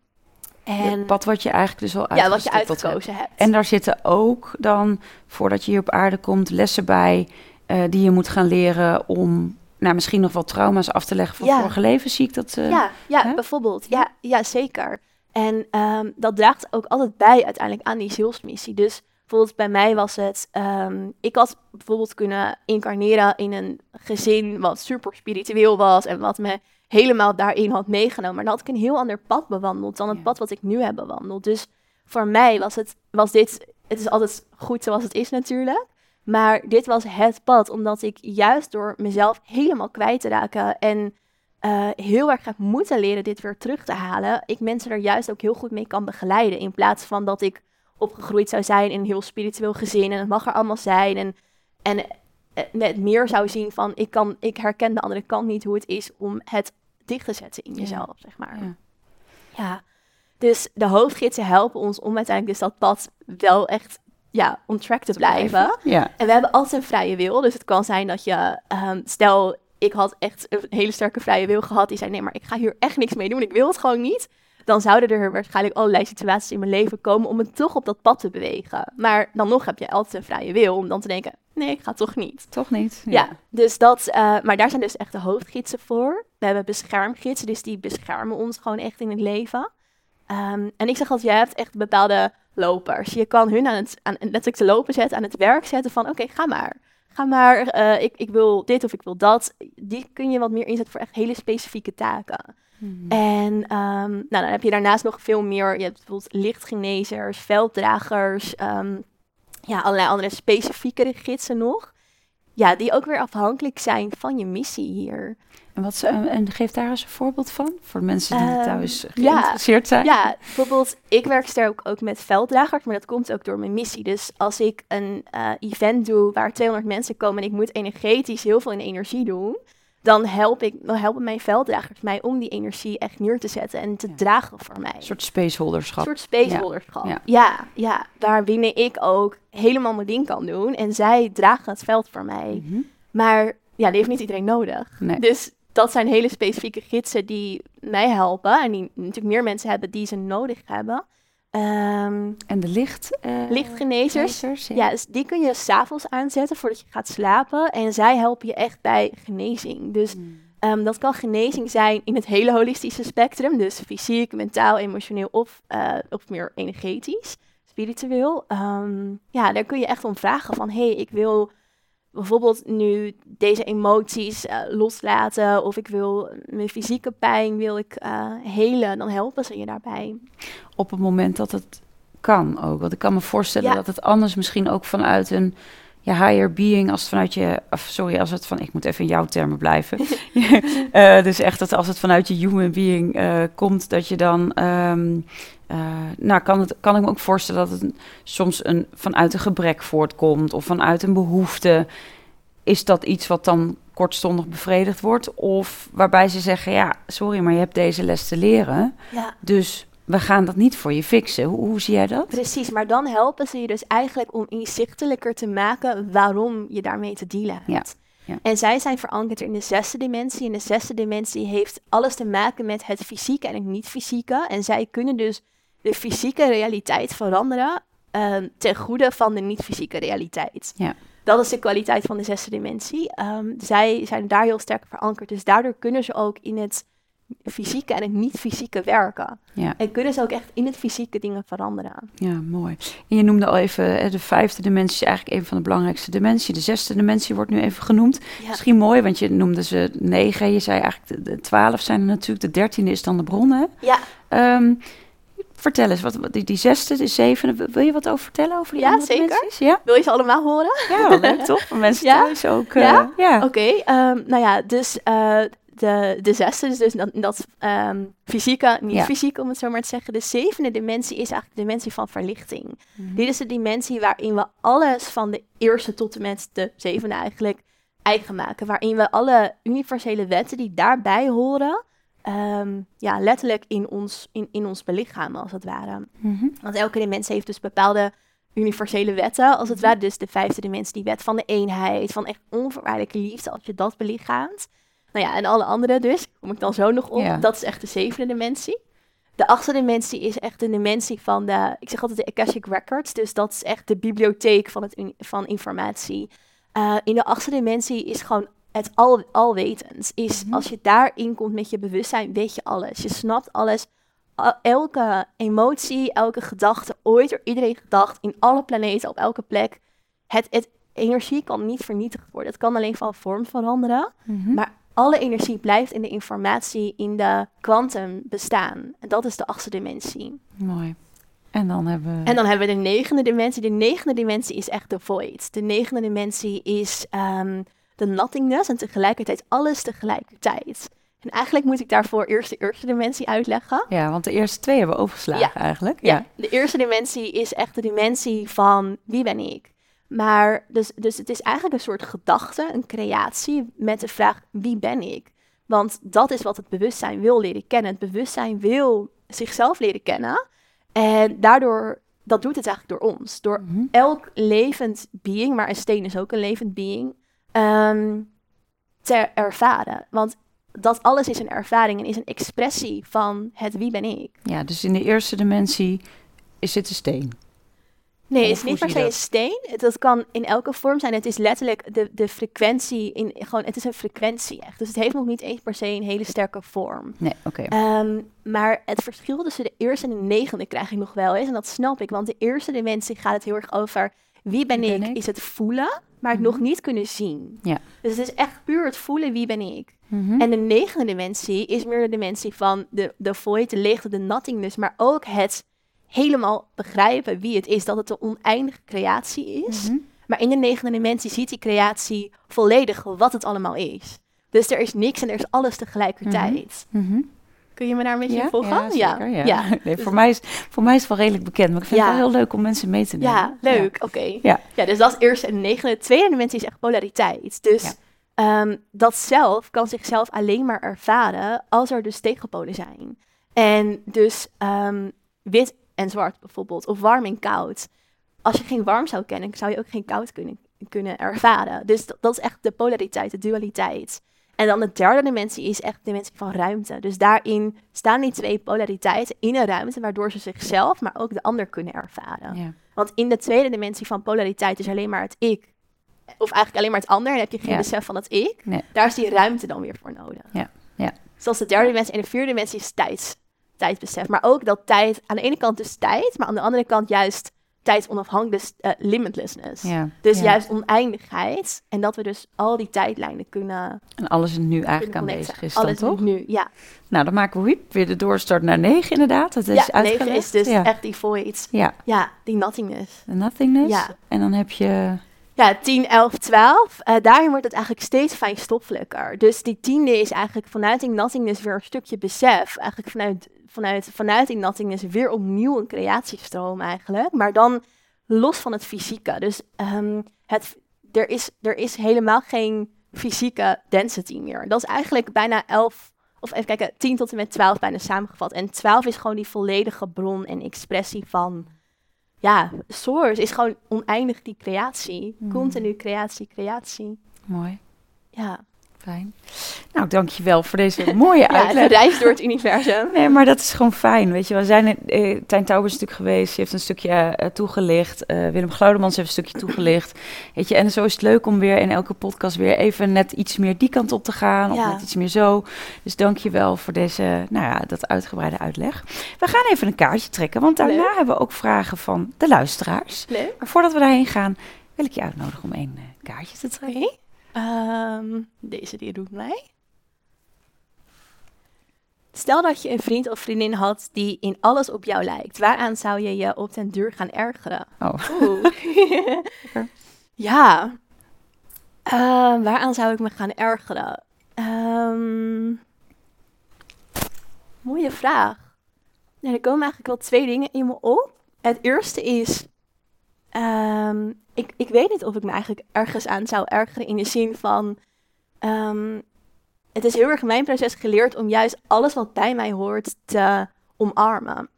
En Het pad wat je eigenlijk dus al ja, wat je uitgestippeld hebt. uitgekozen hebt. En daar zitten ook dan, voordat je hier op aarde komt, lessen bij eh, die je moet gaan leren om nou, misschien nog wat trauma's af te leggen van Ja. vorige leven. Zie ik dat? eh, ja, ja hè? bijvoorbeeld. Ja, ja zeker. En ehm, dat draagt ook altijd bij uiteindelijk aan die zielsmissie. Dus bijvoorbeeld bij mij was het... ehm, ik had bijvoorbeeld kunnen incarneren in een gezin wat super spiritueel was... en wat me helemaal daarin had meegenomen. Maar dan had ik een heel ander pad bewandeld dan het Ja. pad wat ik nu heb bewandeld. Dus voor mij was, het, was dit... Het is altijd goed zoals het is natuurlijk. Maar dit was het pad, omdat ik juist door mezelf helemaal kwijt te raken... en eh, heel erg heb moeten leren dit weer terug te halen, ik mensen er juist ook heel goed mee kan begeleiden. In plaats van dat ik opgegroeid zou zijn in een heel spiritueel gezin en het mag er allemaal zijn. En, en eh, net meer zou zien van ik, kan, ik herken de andere kant niet hoe het is om het dicht te zetten in Ja. jezelf, zeg maar. Ja. Ja. Dus de hoofdgidsen helpen ons om uiteindelijk dus dat pad wel echt ja, on track te blijven. Ja. En we hebben altijd een vrije wil. Dus het kan zijn dat je, ehm, stel, ik had echt een hele sterke vrije wil gehad. Die zei, nee, maar ik ga hier echt niks mee doen. Ik wil het gewoon niet. Dan zouden er waarschijnlijk allerlei situaties in mijn leven komen om me toch op dat pad te bewegen. Maar dan nog heb je altijd een vrije wil om dan te denken, nee, ik ga toch niet. Toch niet? Ja, dus dat, eh, maar daar zijn dus echt de hoofdgidsen voor. We hebben beschermgidsen, dus die beschermen ons gewoon echt in het leven. Ehm, en ik zeg altijd, jij hebt echt bepaalde lopers. Je kan hun aan het, aan, letterlijk te lopen zetten, aan het werk zetten van, oké, ga maar. Ga maar, eh, ik, ik wil dit of ik wil dat. Die kun je wat meer inzetten voor echt hele specifieke taken. Mhm. En ehm, nou, dan heb je daarnaast nog veel meer. Je hebt bijvoorbeeld lichtgenezers, velddragers. ehm, ja, allerlei andere specifiekere gidsen nog. Ja, die ook weer afhankelijk zijn van je missie hier. En, wat, en geef daar eens een voorbeeld van, voor mensen die Ehm, thuis ja. geïnteresseerd zijn. Ja, bijvoorbeeld, ik werk sterk ook met velddragers, maar dat komt ook door mijn missie. Dus als ik een eh, event doe waar 200 mensen komen en ik moet energetisch heel veel in energie doen, dan, help ik, dan helpen mijn velddragers mij om die energie echt neer te zetten en te Ja. dragen voor mij. Een soort spaceholderschap. Een soort spaceholderschap. Ja. Ja. Ja, waarbinnen ik ook helemaal mijn ding kan doen. En zij dragen het veld voor mij. Mhm. Maar ja, die heeft niet iedereen nodig. Nee. Dus dat zijn hele specifieke gidsen die mij helpen. En die natuurlijk meer mensen hebben die ze nodig hebben. Ehm, En de licht... eh, lichtgenezers. genezers, Ja, dus die kun je s'avonds aanzetten voordat je gaat slapen. En zij helpen je echt bij genezing. Dus Mm. Ehm, dat kan genezing zijn in het hele holistische spectrum, dus fysiek, mentaal, emotioneel of, of meer energetisch, spiritueel. Ehm, ja, daar kun je echt om vragen van, hé, hey, ik wil bijvoorbeeld nu deze emoties eh, loslaten of ik wil mijn fysieke pijn wil ik eh, helen, dan helpen ze je daarbij. Op het moment dat het kan ook. Want ik kan me voorstellen Ja. dat het anders misschien ook vanuit een ja, higher being, als het vanuit je, of sorry, als het van, ik moet even in jouw termen blijven. *laughs* *laughs* Eh, dus echt dat als het vanuit je human being komt, dat je dan, ehm, eh, nou kan, het, kan ik me ook voorstellen dat het soms een, vanuit een gebrek voortkomt of vanuit een behoefte. Is dat iets wat dan kortstondig bevredigd wordt. Of waarbij ze zeggen, ja, sorry, maar je hebt deze les te leren. Ja. Dus we gaan dat niet voor je fixen. Hoe, hoe zie jij dat? Precies, maar dan helpen ze je dus eigenlijk om inzichtelijker te maken waarom je daarmee te dealen hebt. Ja. En zij zijn verankerd in de zesde dimensie. En de zesde dimensie heeft alles te maken met het fysieke en het niet-fysieke. En zij kunnen dus de fysieke realiteit veranderen ehm, ten goede van de niet-fysieke realiteit. Ja. Dat is de kwaliteit van de zesde dimensie. Ehm, zij zijn daar heel sterk verankerd. Dus daardoor kunnen ze ook in het fysieke en het niet-fysieke werken. Ja. En kunnen ze ook echt in het fysieke dingen veranderen. Ja, mooi. En je noemde al even, hè, de vijfde dimensie is eigenlijk een van de belangrijkste dimensies. De zesde dimensie wordt nu even genoemd. Ja. Misschien mooi, want je noemde ze negen. Je zei eigenlijk de, de twaalf zijn er natuurlijk. De dertiende is dan de bron, hè? Ja, Ehm, vertel eens, wat, die, die zesde, de zevende, wil je wat over vertellen over die Ja, zeker. Ja, wil je ze allemaal horen? ja wel leuk toch? Voor mensen Ja? thuis ook. eh, Ja? ja. Oké, ehm, nou ja, dus eh, de, de zesde is dus dat, dat ehm, fysieke, niet Ja. fysiek om het zo maar te zeggen. De zevende dimensie is eigenlijk de dimensie van verlichting. Mhm. Dit is de dimensie waarin we alles van de eerste tot en met de zevende eigenlijk eigen maken. Waarin we alle universele wetten die daarbij horen, ehm, ja, letterlijk in ons, in, in ons belichamen als het ware. Mhm. Want elke dimensie heeft dus bepaalde universele wetten, als het ware. Dus de vijfde dimensie, die wet van de eenheid, van echt onvoorwaardelijke liefde, als je dat belichaamt. Nou ja, en alle andere dus, kom ik dan zo nog op. Dat is echt de zevende dimensie. De achtste dimensie is echt de dimensie van de, ik zeg altijd de Akashic Records, dus dat is echt de bibliotheek van, het, van informatie. Eh, in de achtste dimensie is gewoon het al, alwetend. Is Mhm. als je daarin komt met je bewustzijn, weet je alles. Je snapt alles. Elke emotie, elke gedachte, ooit door iedereen gedacht, in alle planeten, op elke plek. Het, het energie kan niet vernietigd worden. Het kan alleen van vorm veranderen. Mhm. Maar alle energie blijft in de informatie, in de kwantum bestaan. En dat is de achtste dimensie. Mooi. En dan hebben we... En dan hebben we de negende dimensie. De negende dimensie is echt de void. De negende dimensie is ehm, de nothingness en tegelijkertijd alles tegelijkertijd. En eigenlijk moet ik daarvoor eerst de eerste dimensie uitleggen. Ja, want de eerste twee hebben we overgeslagen eigenlijk. Ja. De eerste dimensie is echt de dimensie van wie ben ik? Maar dus, dus het is eigenlijk een soort gedachte, een creatie met de vraag wie ben ik? Want dat is wat het bewustzijn wil leren kennen. Het bewustzijn wil zichzelf leren kennen. En daardoor, dat doet het eigenlijk door ons. Door Mhm. elk levend being, maar een steen is ook een levend being, ehm, te ervaren. Want dat alles is een ervaring en is een expressie van het wie ben ik. ja, dus in de eerste dimensie is dit een steen. Nee, het is niet per se een steen. Het, dat kan in elke vorm zijn. Het is letterlijk de, de frequentie. In, gewoon, het is een frequentie echt. Dus het heeft nog niet eens per se een hele sterke vorm. Nee, oké. Ehm, maar het verschil tussen de eerste en de negende krijg ik nog wel eens. En dat snap ik. Want de eerste dimensie gaat het heel erg over wie ben, Wie ben ik? ik? Is het voelen, maar het Mhm. nog niet kunnen zien. Ja. Dus het is echt puur het voelen wie ben ik. Mhm. En de negende dimensie is meer de dimensie van de, de void, de leegte, de nothingness. Maar ook het helemaal begrijpen wie het is. Dat het een oneindige creatie is. Mhm. Maar in de negende dimensie ziet die creatie volledig wat het allemaal is. Dus er is niks en er is alles tegelijkertijd. Mhm. Kun je me daar een beetje in volgen? ja, zeker, ja. ja. *laughs* Nee, voor, mij is, voor mij is het wel redelijk bekend, maar ik vind het wel heel leuk om mensen mee te nemen. Ja, leuk. Oké. Ja. Ja, dus dat is de eerste en de negende. De tweede dimensie is echt polariteit. Dus ehm, dat zelf kan zichzelf alleen maar ervaren als er dus tegenpolen zijn. En dus ehm, wit en zwart bijvoorbeeld, of warm en koud. Als je geen warm zou kennen, zou je ook geen koud kunnen, kunnen ervaren. Dus dat, dat is echt de polariteit, de dualiteit. En dan de derde dimensie is echt de dimensie van ruimte. Dus daarin staan die twee polariteiten in een ruimte, waardoor ze zichzelf, maar ook de ander kunnen ervaren. Ja. Want in de tweede dimensie van polariteit is alleen maar het ik. Of eigenlijk alleen maar het ander. En heb je geen Ja. besef van het ik. Nee. Daar is die ruimte dan weer voor nodig. Ja, ja. Zoals de derde dimensie. En de vierde dimensie is tijds, tijdsbesef. Maar ook dat tijd, aan de ene kant dus tijd. Maar aan de andere kant juist tijd onafhankelijk, dus eh, limitlessness. Ja. Dus ja. juist oneindigheid. En dat we dus al die tijdlijnen kunnen, En alles is nu eigenlijk aanwezig is Alles dan toch? nu, ja. Nou, dan maken we huip, weer de doorstart naar 9 inderdaad. Dat is ja, negen is dus ja. echt die void. Ja, Ja, die nothingness. de nothingness. Ja. En dan heb je... Ja, 10, 11, 12. Eh, daarin wordt het eigenlijk steeds fijnstoffelijker. Dus die tiende is eigenlijk vanuit die nothingness weer een stukje besef. Eigenlijk vanuit, vanuit, vanuit die nothingness weer opnieuw een creatiestroom eigenlijk. Maar dan los van het fysieke. Dus ehm, het, er, is, er is helemaal geen fysieke density meer. Dat is eigenlijk bijna 11, of even kijken, 10 tot en met 12 bijna samengevat. En 12 is gewoon die volledige bron en expressie van, ja, source is gewoon oneindig die creatie. Hmm. Continu creatie, creatie. Mooi, Ja, fijn. Nou, dankjewel voor deze *laughs* mooie ja uitleg. een reis door het universum. *laughs* Nee, maar dat is gewoon fijn, weet je. We zijn, eh, Tijn Tauber is natuurlijk geweest, die heeft een stukje eh, toegelicht. Eh, Willem Glaudemans heeft een stukje *clears throat* toegelicht. Weet je, en zo is het leuk om weer in elke podcast weer even net iets meer die kant op te gaan. Of Ja. net iets meer zo. Dus dank je wel voor deze, nou ja, dat uitgebreide uitleg. We gaan even een kaartje trekken, want daarna Leuk. hebben we ook vragen van de luisteraars. Leuk. Maar voordat we daarheen gaan, wil ik je uitnodigen om één eh, kaartje te trekken. Ehm, deze die doet mij. Stel dat je een vriend of vriendin had die in alles op jou lijkt. Waaraan zou je je op den duur gaan ergeren? Oh, Oeh. *laughs* ja. Ehm, waaraan zou ik me gaan ergeren? Ehm, mooie vraag. Er komen eigenlijk wel twee dingen in me op. Het eerste is... ehm, ik, ik weet niet of ik me eigenlijk ergens aan zou ergeren in de zin van... ehm, het is heel erg mijn proces geleerd om juist alles wat bij mij hoort te omarmen.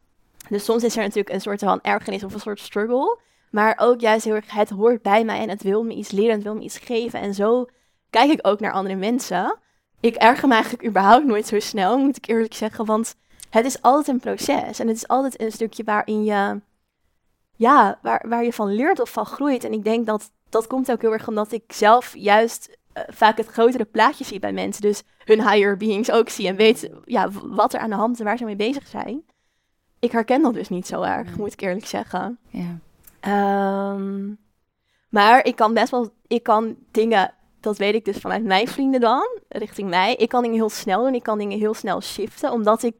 Dus soms is er natuurlijk een soort van ergernis of een soort struggle. Maar ook juist heel erg, het hoort bij mij en het wil me iets leren, het wil me iets geven. En zo kijk ik ook naar andere mensen. Ik erger me eigenlijk überhaupt nooit zo snel, moet ik eerlijk zeggen. Want het is altijd een proces. En het is altijd een stukje waarin je, ja, waar, waar je van leert of van groeit. En ik denk dat dat komt ook heel erg omdat ik zelf juist eh, vaak het grotere plaatje zie bij mensen. Dus hun higher beings ook zie en weet ja, wat er aan de hand is en waar ze mee bezig zijn. Ik herken dat dus niet zo erg, moet ik eerlijk zeggen. ja. Ehm, maar ik kan best wel, ik kan dingen, dat weet ik dus vanuit mijn vrienden dan, richting mij. Ik kan dingen heel snel doen, ik kan dingen heel snel shiften, omdat ik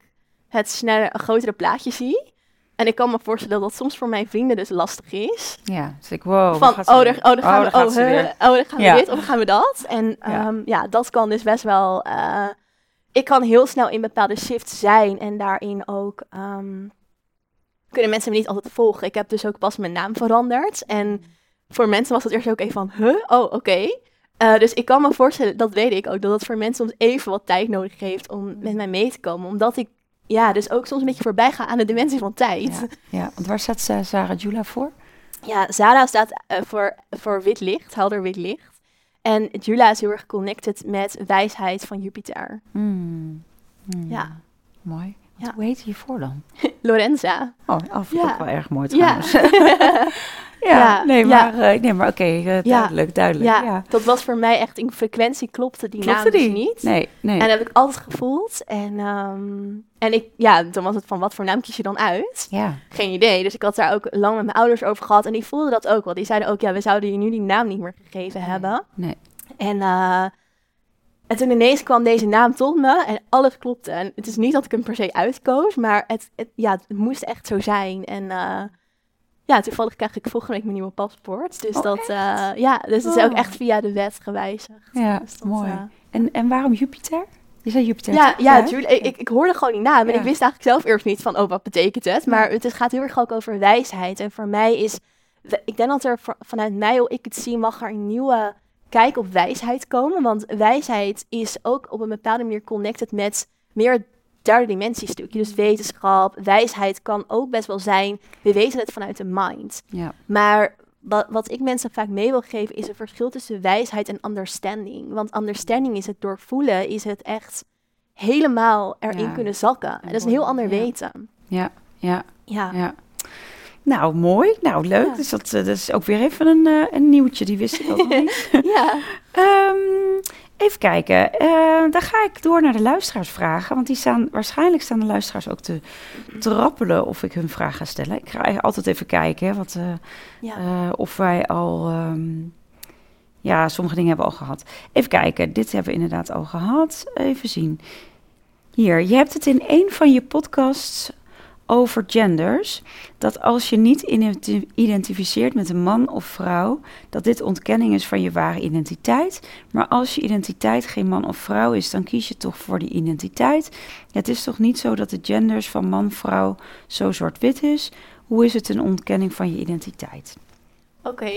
het sneller, een grotere plaatje zie. En ik kan me voorstellen dat dat soms voor mijn vrienden dus lastig is. Ja, dus ik, wow. Van, oh, ze daar, weer? oh, daar gaan we, oh, weer. oh, daar gaan we dit, of gaan we dat. En Ja. ja. ja, dat kan dus best wel... eh, ik kan heel snel in bepaalde shifts zijn en daarin ook... ehm, kunnen mensen me niet altijd volgen. Ik heb dus ook pas mijn naam veranderd. En voor mensen was het eerst ook even van, huh? Oh, oké. Eh, dus ik kan me voorstellen, dat weet ik ook, dat het voor mensen soms even wat tijd nodig heeft om met mij mee te komen. Omdat ik, ja, dus ook soms een beetje voorbij ga aan de dimensie van tijd. Ja, ja, want waar staat Sa- Sarah Jula voor? Ja, Zara staat eh, voor, voor wit licht, helder wit licht. En Jula is heel erg connected met wijsheid van Jupiter. Hmm. Hmm. Ja. Mooi. Ja. Hoe heet je voor dan? *laughs* Lorenza. Oh, ik Ja. ook wel erg mooi trouwens. *laughs* ja, Ja, nee, maar, eh, nee, maar oké, eh, duidelijk, duidelijk. ja, dat was voor mij echt in frequentie klopte die Klopte naam dus niet. Nee, nee. En dat heb ik altijd gevoeld. En, ehm, en ik, ja, toen was het van, wat voor naam kies je dan uit? ja. Geen idee. Dus ik had daar ook lang met mijn ouders over gehad. En die voelden dat ook wel. Die zeiden ook, ja, we zouden je nu die naam niet meer gegeven hebben. Nee. En, eh, en toen ineens kwam deze naam tot me en alles klopte. En het is niet dat ik hem per se uitkoos, maar het, het, ja, het moest echt zo zijn. En eh, ja, toevallig krijg ik volgende week mijn nieuwe paspoort. Dus Oh, dat, eh, ja, dus het is ook Oh. echt via de wet gewijzigd. Ja, Dus dat, mooi. eh, En, en waarom Jupiter? Je zei Jupiter. ja, ja, hè? tuurlijk. Ik, ik, ik hoorde gewoon die naam en Ja. ik wist eigenlijk zelf eerst niet van, oh, wat betekent het? Maar het gaat heel erg ook over wijsheid. En voor mij is, ik denk dat er vanuit mij, hoe ik het zie, mag er een nieuwe kijk op wijsheid komen. Want wijsheid is ook op een bepaalde manier connected met meer het derde dimentiestukje. Dus wetenschap, wijsheid kan ook best wel zijn, we weten het vanuit de mind. Ja. Maar wat, wat ik mensen vaak mee wil geven is een verschil tussen wijsheid en understanding. Want understanding is het doorvoelen, is het echt helemaal erin Ja. kunnen zakken. En dat is een heel ander Ja. weten. Ja, ja, Ja. ja. Nou, mooi. Nou, leuk. Ja. Dus dat, eh, dat is ook weer even een, eh, een nieuwtje. Die wist ik ook nog niet. *laughs* ja. Ehm, even kijken. Eh, dan ga ik door naar de luisteraarsvragen. Want die staan, waarschijnlijk staan de luisteraars ook te trappelen of ik hun vraag ga stellen. Ik ga altijd even kijken hè, wat, Ja. of wij al... ehm, ja, sommige dingen hebben we al gehad. Even kijken. Dit hebben we inderdaad al gehad. Even zien. Hier, je hebt het in een van je podcasts over genders. Dat als je niet identi- identificeert met een man of vrouw, dat dit ontkenning is van je ware identiteit. Maar als je identiteit geen man of vrouw is, dan kies je toch voor die identiteit. Het is toch niet zo dat de genders van man, vrouw zo zwart-wit is? Hoe is het een ontkenning van je identiteit? Oké.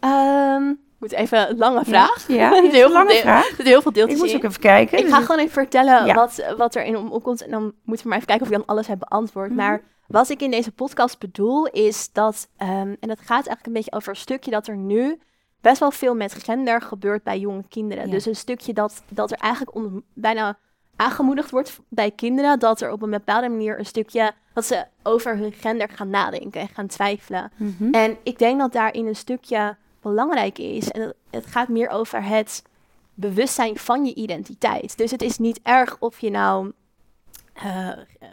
Ehm, moet even een lange vraag. Ja, *laughs* ja, heel veel lange deel- vraag. er heel veel deeltjes Ik moet ook even kijken. Ik dus ga gewoon even vertellen Ja. wat, wat er in om- opkomt. En dan moeten we maar even kijken of je dan alles hebt beantwoord. Mhm. Maar wat ik in deze podcast bedoel is dat... ehm, en het gaat eigenlijk een beetje over een stukje dat er nu... best wel veel met gender gebeurt bij jonge kinderen. Ja. Dus een stukje dat, dat er eigenlijk bijna aangemoedigd wordt bij kinderen... dat er op een bepaalde manier een stukje... dat ze over hun gender gaan nadenken en gaan twijfelen. Mhm. En ik denk dat daarin een stukje belangrijk is. En het, gaat meer over het bewustzijn van je identiteit. Dus het is niet erg of je nou eh,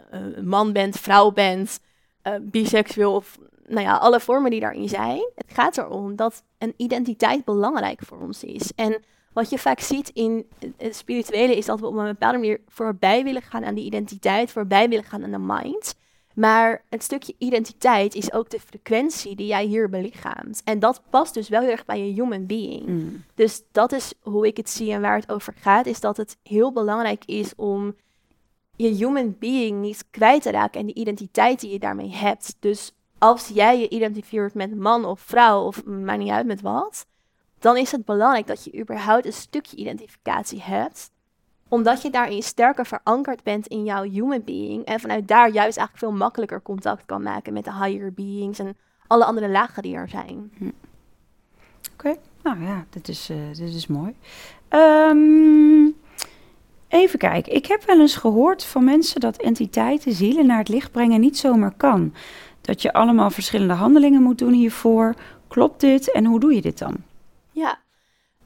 een man bent, vrouw bent, eh, biseksueel of nou ja, alle vormen die daarin zijn. Het gaat erom dat een identiteit belangrijk voor ons is. En wat je vaak ziet in het spirituele is dat we op een bepaalde manier voorbij willen gaan aan die identiteit, voorbij willen gaan aan de mind. Maar het stukje identiteit is ook de frequentie die jij hier belichaamt. En dat past dus wel heel erg bij je human being. Mm. Dus dat is hoe ik het zie en waar het over gaat, is dat het heel belangrijk is om je human being niet kwijt te raken en die identiteit die je daarmee hebt. Dus als jij je identificeert met man of vrouw of maakt niet uit met wat, dan is het belangrijk dat je überhaupt een stukje identificatie hebt omdat je daarin sterker verankerd bent in jouw human being. En vanuit daar juist eigenlijk veel makkelijker contact kan maken met de higher beings en alle andere lagen die er zijn. Nou ja, dit is, eh, dit is mooi. Ehm, even kijken. Ik heb wel eens gehoord van mensen dat entiteiten zielen naar het licht brengen niet zomaar kan. Dat je allemaal verschillende handelingen moet doen hiervoor. Klopt dit en hoe doe je dit dan? Ja,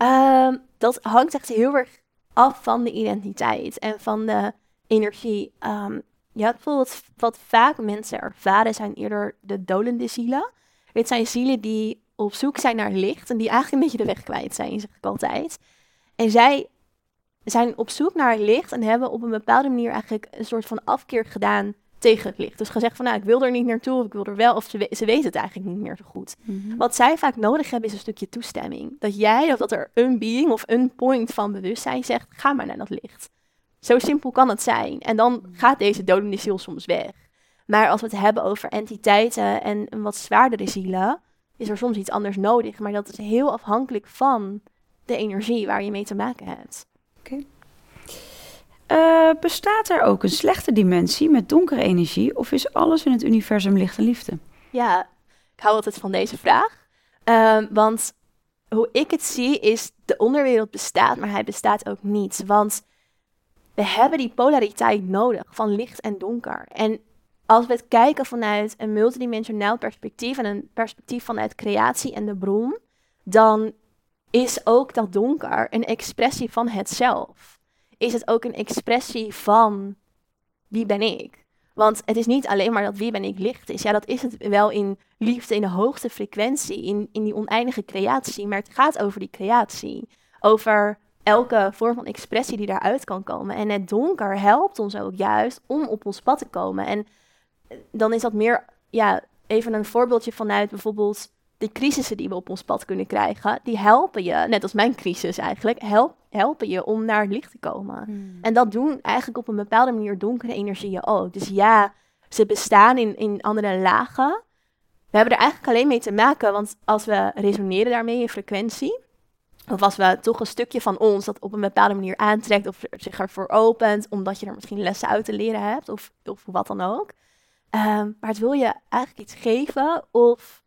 Ehm, dat hangt echt heel erg af van de identiteit en van de energie. Ehm ja, bijvoorbeeld wat vaak mensen ervaren zijn eerder de dolende zielen. Dit zijn zielen die op zoek zijn naar licht en die eigenlijk een beetje de weg kwijt zijn, zeg ik altijd. En zij zijn op zoek naar licht en hebben op een bepaalde manier eigenlijk een soort van afkeer gedaan tegen het licht. Dus gezegd van, nou, ik wil er niet naartoe, of ik wil er wel, of ze, we- ze weten het eigenlijk niet meer zo goed. Wat zij vaak nodig hebben is een stukje toestemming. Dat jij of dat er een being of een point van bewustzijn zegt, ga maar naar dat licht. Zo simpel kan het zijn. En dan gaat deze dodende ziel soms weg. Maar als we het hebben over entiteiten en een wat zwaardere zielen, is er soms iets anders nodig. Maar dat is heel afhankelijk van de energie waar je mee te maken hebt. Eh, bestaat er ook een slechte dimensie met donkere energie of is alles in het universum licht en liefde? Ja, ik hou altijd van deze vraag. Ehm, want hoe ik het zie is, de onderwereld bestaat, maar hij bestaat ook niet. Want we hebben die polariteit nodig van licht en donker. En als we het kijken vanuit een multidimensionaal perspectief en een perspectief vanuit creatie en de bron, dan is ook dat donker een expressie van het zelf. Is het ook een expressie van wie ben ik? Want het is niet alleen maar dat wie ben ik licht is. Ja, dat is het wel in liefde, in de hoogste frequentie, in, in die oneindige creatie. Maar het gaat over die creatie. Over elke vorm van expressie die daaruit kan komen. En het donker helpt ons ook juist om op ons pad te komen. En dan is dat meer, ja, even een voorbeeldje vanuit bijvoorbeeld de crisissen die we op ons pad kunnen krijgen. Die helpen je, net als mijn crisis eigenlijk, help, helpen je om naar het licht te komen. En dat doen eigenlijk op een bepaalde manier donkere energieën ook. Dus ja, ze bestaan in, in andere lagen. We hebben er eigenlijk alleen mee te maken, want als we resoneren daarmee in frequentie, of als we toch een stukje van ons dat op een bepaalde manier aantrekt of zich ervoor opent, omdat je er misschien lessen uit te leren hebt of, of wat dan ook. Ehm, maar het wil je eigenlijk iets geven of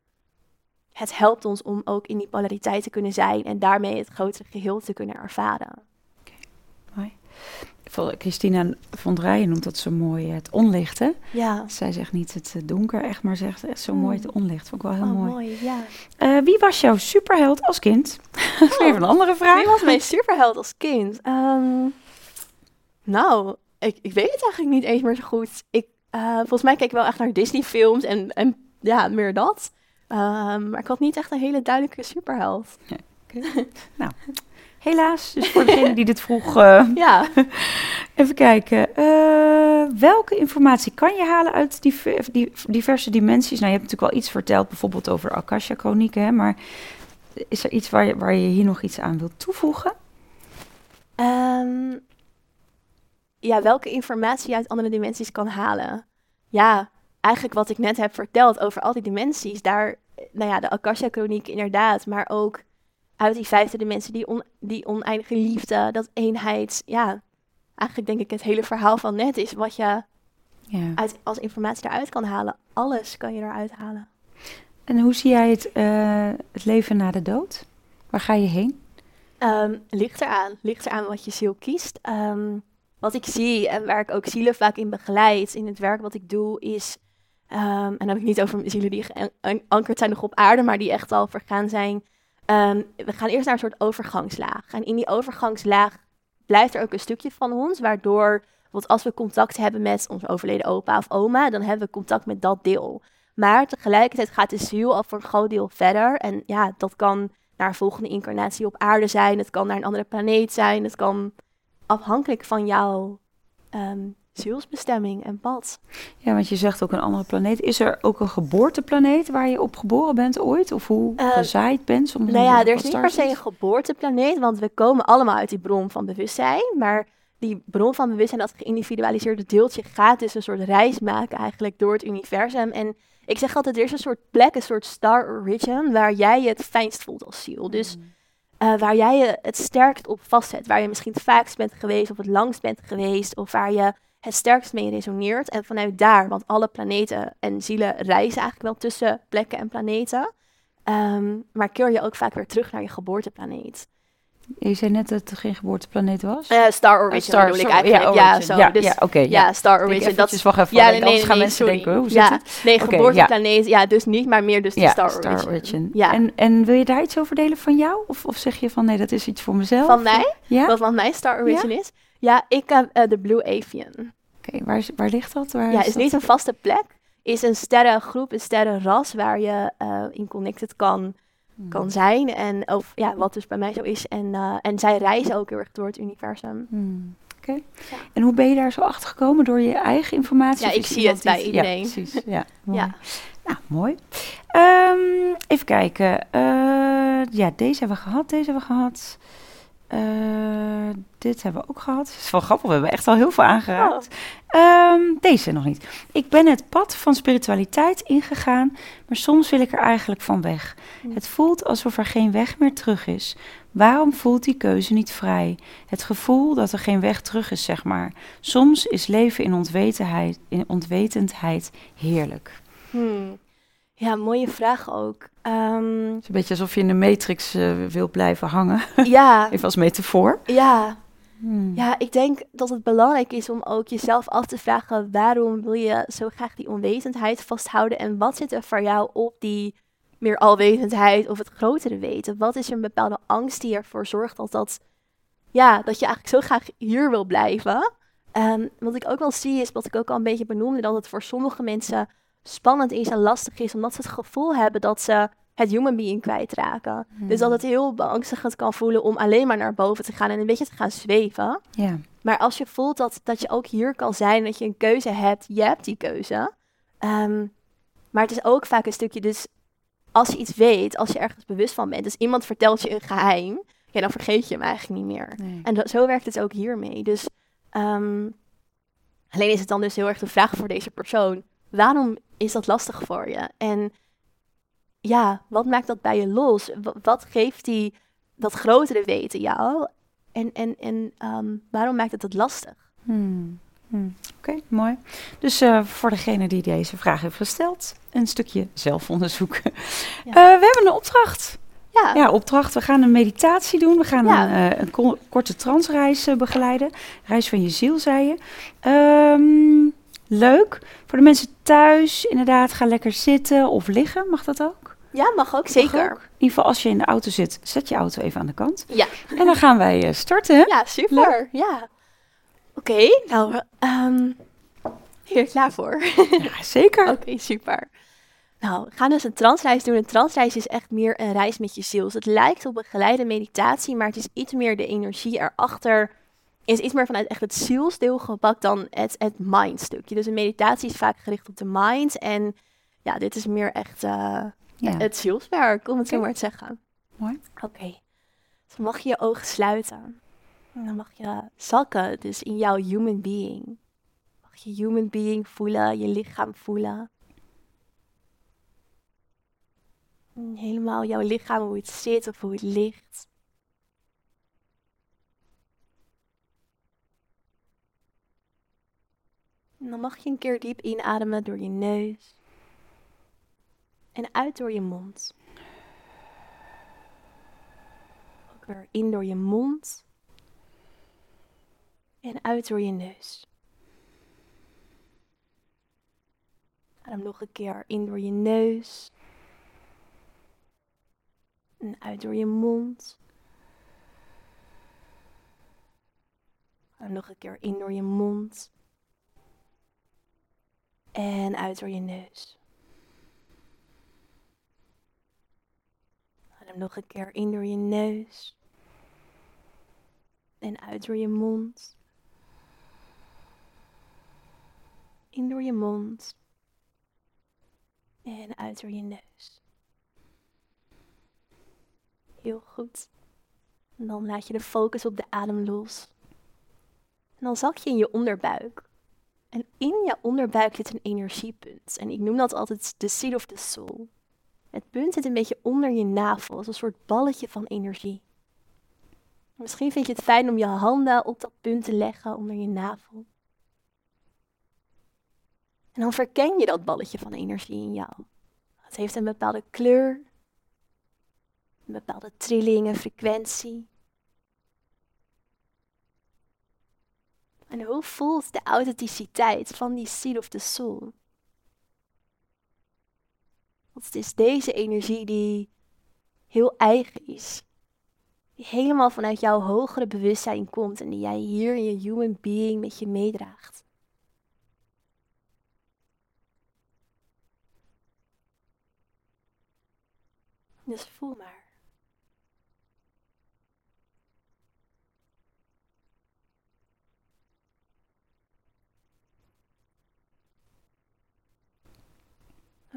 het helpt ons om ook in die polariteit te kunnen zijn en daarmee het grotere geheel te kunnen ervaren. Vol- Christina van Drijen noemt dat zo mooi, eh, het onlicht. Hè? Ja, Zij zegt niet het eh, donker, echt, maar zegt echt zo Hmm. mooi het onlicht. Vond ik wel heel oh, mooi. mooi. Ja. Eh, wie was jouw superheld als kind? *laughs* Is even een andere vraag. Wie was mijn superheld als kind? Ehm, nou, ik, ik weet het eigenlijk niet eens meer zo goed. Ik, volgens mij keek ik wel echt naar Disney-films en, en ja, meer dat. Ehm, maar ik had niet echt een hele duidelijke superheld. *laughs* Helaas, dus voor degene die dit vroeg, eh, *laughs* Ja, *laughs* even kijken. Eh, welke informatie kan je halen uit die diverse dimensies? Nou, je hebt natuurlijk wel iets verteld, bijvoorbeeld over Akasha-chronieken, hè, maar is er iets waar je, waar je hier nog iets aan wilt toevoegen? Ehm, ja, welke informatie je uit andere dimensies kan halen. Ja, eigenlijk wat ik net heb verteld over al die dimensies. Daar, nou ja, de Akasha-chroniek inderdaad, maar ook uit die vijfde dimensie, die, on, die oneindige liefde, dat eenheid. Ja, eigenlijk denk ik het hele verhaal van net is wat je Ja. uit, als informatie eruit kan halen. Alles kan je eruit halen. En hoe zie jij het, eh, het leven na de dood? Waar ga je heen? Ehm, ligt eraan. Ligt eraan wat je ziel kiest. Ehm, wat ik zie en waar ik ook zielen vaak in begeleid in het werk wat ik doe, is. Ehm, en dan heb ik niet over zielen die geankerd zijn nog op aarde, maar die echt al vergaan zijn. Ehm, we gaan eerst naar een soort overgangslaag. En in die overgangslaag blijft er ook een stukje van ons, waardoor, want als we contact hebben met onze overleden opa of oma, dan hebben we contact met dat deel. Maar tegelijkertijd gaat de ziel al voor een groot deel verder. En ja, dat kan naar een volgende incarnatie op aarde zijn. Het kan naar een andere planeet zijn. Het kan afhankelijk van jouw ehm, zielsbestemming en pad. Ja, want je zegt ook een andere planeet. Is er ook een geboorteplaneet waar je op geboren bent ooit? Of hoe Eh, gezaaid bent? Soms Nou ja, er is niet per se een geboorteplaneet, want we komen allemaal uit die bron van bewustzijn. Maar die bron van bewustzijn, dat geïndividualiseerde deeltje, gaat dus een soort reis maken eigenlijk door het universum. En ik zeg altijd, er is een soort plek, een soort star origin, waar jij je het fijnst voelt als ziel. Dus eh, waar jij je het sterkst op vastzet. Waar je misschien het vaakst bent geweest of het langst bent geweest. Of waar je het sterkst mee resoneert. En vanuit daar, want alle planeten en zielen reizen eigenlijk wel tussen plekken en planeten. ehm, maar keer je ook vaak weer terug naar je geboorteplaneet. Je zei net dat er geen geboorteplaneet was? Eh, Star Oh, Origin Star- bedoel ik eigenlijk. ja, Ja, zo. Ja, dus, ja, oké, ja, ja. Star Origin. Dat eventjes, wacht even, ja, nee, anders nee, gaan nee, mensen sorry. denken, hoe zit ja, het? Nee, geboorteplaneet. Ja. dus niet, maar meer dus de Star, Star Origin. Origin. Ja. En, en wil je daar iets over delen van jou? Of, of zeg je van nee, dat is iets voor mezelf? Van mij? Ja? Wat van mijn Star Origin is? Ja, ik heb eh, de Blue Avian. Oké, waar, is- waar ligt dat? Waar Ja, is dat? niet een vaste plek. Is een sterrengroep, een sterrenras waar je eh, in connected kan, Hmm. kan zijn. En of, ja, wat dus bij mij zo is. En, eh, en zij reizen ook heel erg door het universum. Hmm, Oké. Ja. En hoe ben je daar zo achter gekomen? Door je eigen informatie? Ja, ik is zie het bij die- iedereen. Ja, precies. Ja, *laughs* mooi. Ja. Nou, mooi. Ehm, even kijken. Ja, deze hebben we gehad. Deze hebben we gehad. Eh, dit hebben we ook gehad. Het is wel grappig. We hebben echt al heel veel aangeraakt. Ehm, deze nog niet. Ik ben het pad van spiritualiteit ingegaan, maar soms wil ik er eigenlijk van weg. Hm. Het voelt alsof er geen weg meer terug is. Waarom voelt die keuze niet vrij? Het gevoel dat er geen weg terug is, zeg maar. Soms is leven in onwetendheid, in onwetendheid heerlijk. Hmm. Ja, mooie vraag ook. Ehm, Het is een beetje alsof je in de matrix eh, wil blijven hangen. *laughs* ja, Even als metafoor. ja, Hmm. ja, ik denk dat het belangrijk is om ook jezelf af te vragen... waarom wil je zo graag die onwetendheid vasthouden... en wat zit er voor jou op die meer alwetendheid of het grotere weten? Wat is er een bepaalde angst die ervoor zorgt dat dat... Ja, dat je eigenlijk zo graag hier wil blijven? Ehm, wat ik ook wel zie is, wat ik ook al een beetje benoemde... dat het voor sommige mensen spannend is en lastig is... omdat ze het gevoel hebben dat ze het human being kwijtraken. Dus dat het heel beangstigend kan voelen om alleen maar naar boven te gaan... en een beetje te gaan zweven... Ja. Maar als je voelt dat, dat je ook hier kan zijn, dat je een keuze hebt, je hebt die keuze. Ehm, maar het is ook vaak een stukje, dus als je iets weet, als je ergens bewust van bent, dus iemand vertelt je een geheim, ja, dan vergeet je hem eigenlijk niet meer. Nee. En dat, zo werkt het ook hiermee. Dus ehm, alleen is het dan dus heel erg de vraag voor deze persoon, waarom is dat lastig voor je? En ja, wat maakt dat bij je los? Wa- Wat geeft die, dat grotere weten jou? En, en, en ehm, waarom maakt het het lastig? Hmm. Hmm. Oké, mooi. Dus eh, voor degene die deze vraag heeft gesteld, een stukje zelfonderzoek. Ja. Eh, we hebben een opdracht. Ja, Ja, opdracht. We gaan een meditatie doen. We gaan Ja. een, eh, een ko- korte transreis begeleiden. Reis van je ziel, zei je. Ehm, leuk. Voor de mensen thuis, inderdaad, ga lekker zitten of liggen. Mag dat ook? ja mag ook, Mag zeker. ook. In ieder geval, als je in de auto zit, zet je auto even aan de kant. Ja. En dan gaan wij eh, starten. Ja, super. Ja. Oké, nou, ehm hier klaar voor. *laughs* Ja, zeker. Oké, super. Nou, we gaan dus een transreis doen. Een transreis is echt meer een reis met je ziel. Dus het lijkt op een geleide meditatie, maar het is iets meer de energie erachter. Is iets meer vanuit echt het zielsdeel gepakt dan het, het mindstukje. Dus een meditatie is vaak gericht op de mind. En ja, dit is meer echt eh, Ja. het zielswerk, om het zo maar te zeggen. Mooi. Oké. Dus mag je je ogen sluiten. En dan mag je zakken, dus in jouw human being. Mag je human being voelen, je lichaam voelen. Helemaal jouw lichaam, hoe het zit of hoe het ligt. En dan mag je een keer diep inademen door je neus. En uit door je mond. Ook weer in door je mond. En uit door je neus. Adem nog een keer in door je neus. En uit door je mond. Adem nog een keer in door je mond. En uit door je neus. Adem nog een keer in door je neus. En uit door je mond. In door je mond. En uit door je neus. Heel goed. Dan laat je de focus op de adem los. En dan zak je in je onderbuik. En in je onderbuik zit een energiepunt. En ik noem dat altijd de seed of the soul. Het punt zit een beetje onder je navel, als een soort balletje van energie. Misschien vind je het fijn om je handen op dat punt te leggen onder je navel. En dan verken je dat balletje van energie in jou. Het heeft een bepaalde kleur, een bepaalde trilling en frequentie. En hoe voelt de authenticiteit van die seed of the soul? Want het is deze energie die heel eigen is. Die helemaal vanuit jouw hogere bewustzijn komt en die jij hier in je human being met je meedraagt. Dus voel maar.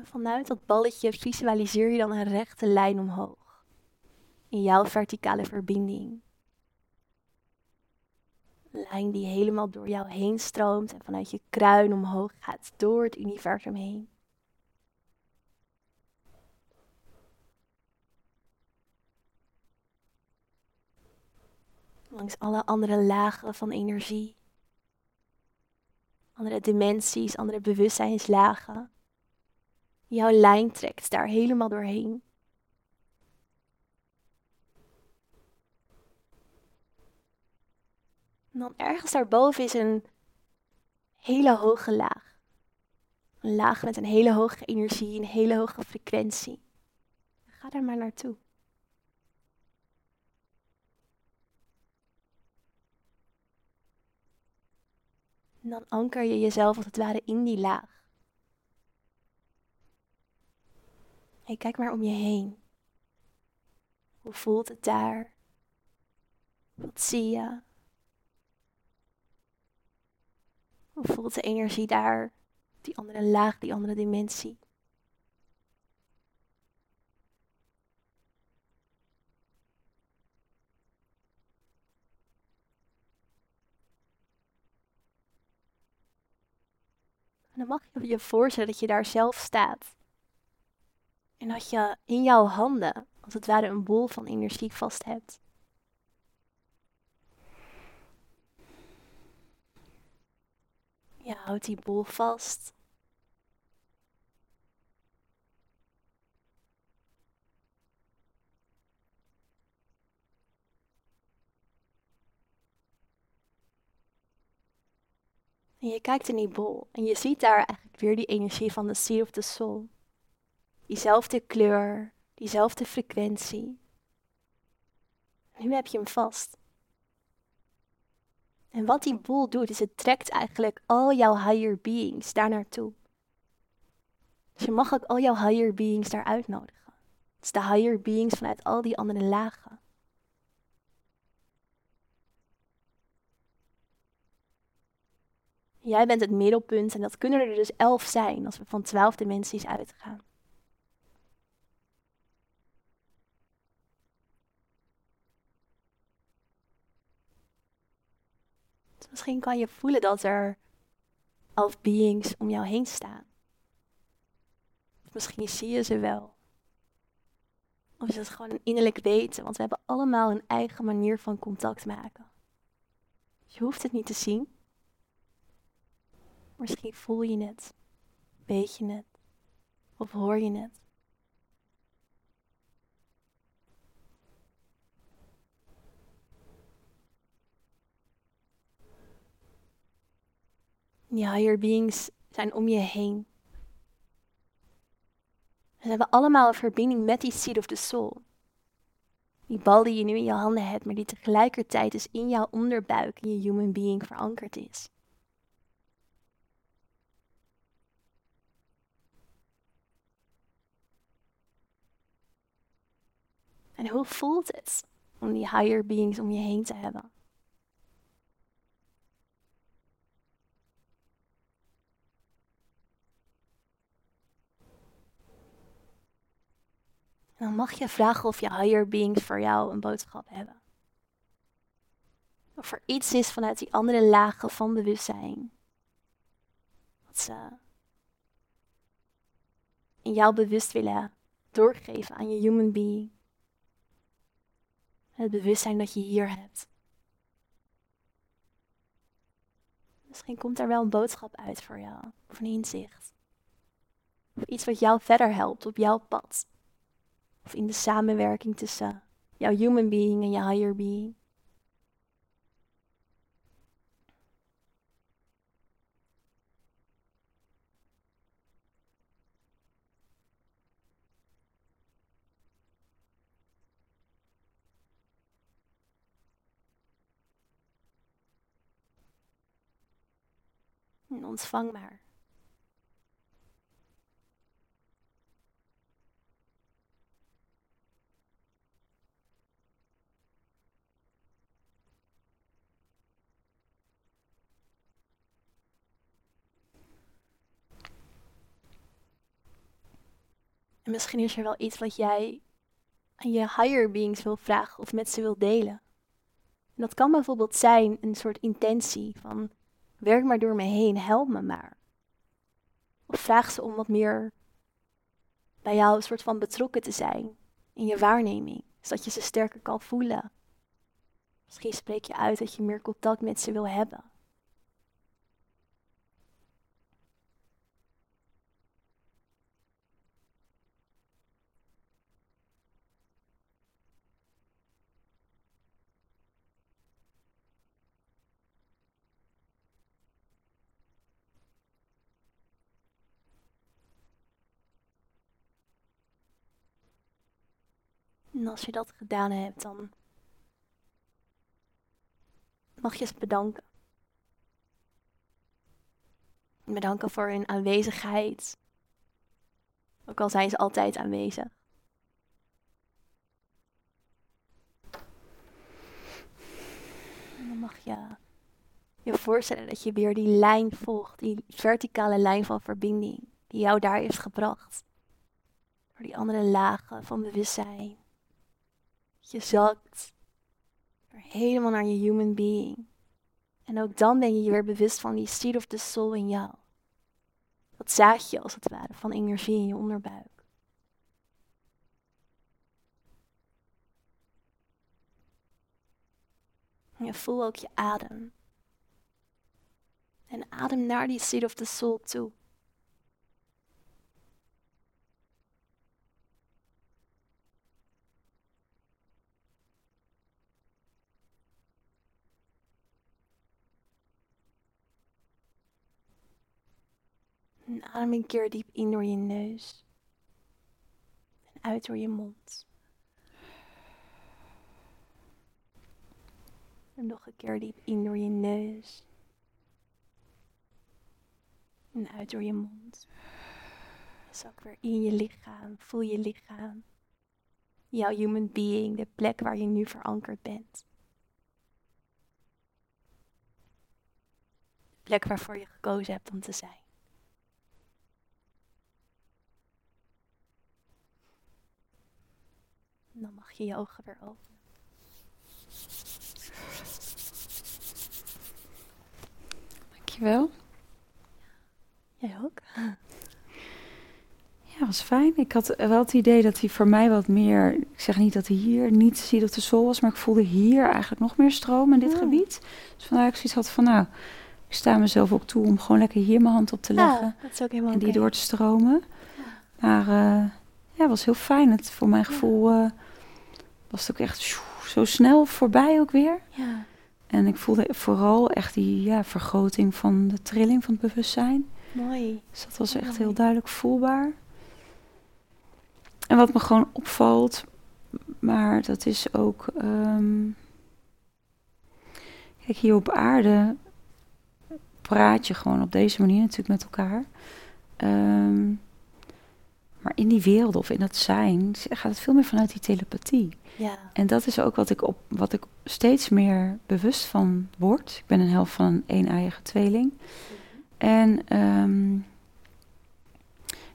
Vanuit dat balletje visualiseer je dan een rechte lijn omhoog. In jouw verticale verbinding. Een lijn die helemaal door jou heen stroomt en vanuit je kruin omhoog gaat door het universum heen. Langs alle andere lagen van energie. Andere dimensies, andere bewustzijnslagen. Jouw lijn trekt daar helemaal doorheen. En dan ergens daarboven is een hele hoge laag. Een laag met een hele hoge energie, een hele hoge frequentie. Ga daar maar naartoe. En dan anker je jezelf als het ware in die laag. Hey, kijk maar om je heen. Hoe voelt het daar? Wat zie je? Hoe voelt de energie daar? Die andere laag, die andere dimensie. En dan mag je je voorstellen dat je daar zelf staat. En dat je in jouw handen, als het ware, een bol van energie vast hebt. Je houdt die bol vast. En je kijkt in die bol en je ziet daar eigenlijk weer die energie van de Seed of the Soul. Diezelfde kleur, diezelfde frequentie. Nu heb je hem vast. En wat die bol doet, is het trekt eigenlijk al jouw higher beings daar naartoe. Dus je mag ook al jouw higher beings daar uitnodigen. Het is de higher beings vanuit al die andere lagen. Jij bent het middelpunt en dat kunnen er dus elf zijn als we van twaalf dimensies uitgaan. Misschien kan je voelen dat er elf beings om jou heen staan. Misschien zie je ze wel. Of is het gewoon een innerlijk weten? Want we hebben allemaal een eigen manier van contact maken. Je hoeft het niet te zien. Misschien voel je het, weet je het, of hoor je het. Die higher beings zijn om je heen. En ze hebben allemaal een verbinding met die seed of the soul. Die bal die je nu in je handen hebt, maar die tegelijkertijd dus in jouw onderbuik, in je human being verankerd is. En hoe voelt het om die higher beings om je heen te hebben? Dan mag je vragen of je higher beings voor jou een boodschap hebben. Of er iets is vanuit die andere lagen van bewustzijn. Wat ze in jou bewust willen doorgeven aan je human being. Het bewustzijn dat je hier hebt. Misschien komt er wel een boodschap uit voor jou, of een inzicht. Of iets wat jou verder helpt op jouw pad. Of in de samenwerking tussen jouw human being en je higher being. En ontvang maar. Misschien is er wel iets wat jij aan je higher beings wil vragen of met ze wil delen. En dat kan bijvoorbeeld zijn een soort intentie van werk maar door me heen, help me maar. Of vraag ze om wat meer bij jou een soort van betrokken te zijn in je waarneming, zodat je ze sterker kan voelen. Misschien spreek je uit dat je meer contact met ze wil hebben. En als je dat gedaan hebt, dan mag je ze bedanken. Bedanken voor hun aanwezigheid. Ook al zijn ze altijd aanwezig. Dan mag je je voorstellen dat je weer die lijn volgt, die verticale lijn van verbinding, die jou daar heeft gebracht. Door die andere lagen van bewustzijn. Je zakt helemaal naar je human being. En ook dan ben je je weer bewust van die seed of the soul in jou. Dat zaadje als het ware van energie in je onderbuik. Je voelt ook je adem. En adem naar die seed of the soul toe. En adem een keer diep in door je neus. En uit door je mond. En nog een keer diep in door je neus. En uit door je mond. Zak weer in je lichaam. Voel je lichaam. Jouw human being, de plek waar je nu verankerd bent. De plek waarvoor je gekozen hebt om te zijn. En dan mag je je ogen weer openen. Dankjewel. Jij ook? Ja, dat is fijn. Ik had wel het idee dat hij voor mij wat meer... Ik zeg niet dat hij hier niet ziet of de sol was... maar ik voelde hier eigenlijk nog meer stroom in dit Ja. gebied. Dus vandaar dat ik zoiets had van... nou, ik sta mezelf ook toe om gewoon lekker hier mijn hand op te leggen... Ja, dat is ook helemaal en die door te stromen. Maar eh, ja, het was heel fijn. Het, voor mijn gevoel eh, was het ook echt zo snel voorbij ook weer. Ja. En ik voelde vooral echt die ja, vergroting van de trilling van het bewustzijn. Mooi. Dus dat was echt mooi. heel duidelijk voelbaar. En wat me gewoon opvalt, maar dat is ook. ehm, kijk, hier op aarde praat je gewoon op deze manier natuurlijk met elkaar. Ehm, maar in die wereld of in dat zijn gaat het veel meer vanuit die telepathie. Ja. En dat is ook wat ik, op, wat ik steeds meer bewust van word. Ik ben een helft van een een-eiige tweeling. En ehm,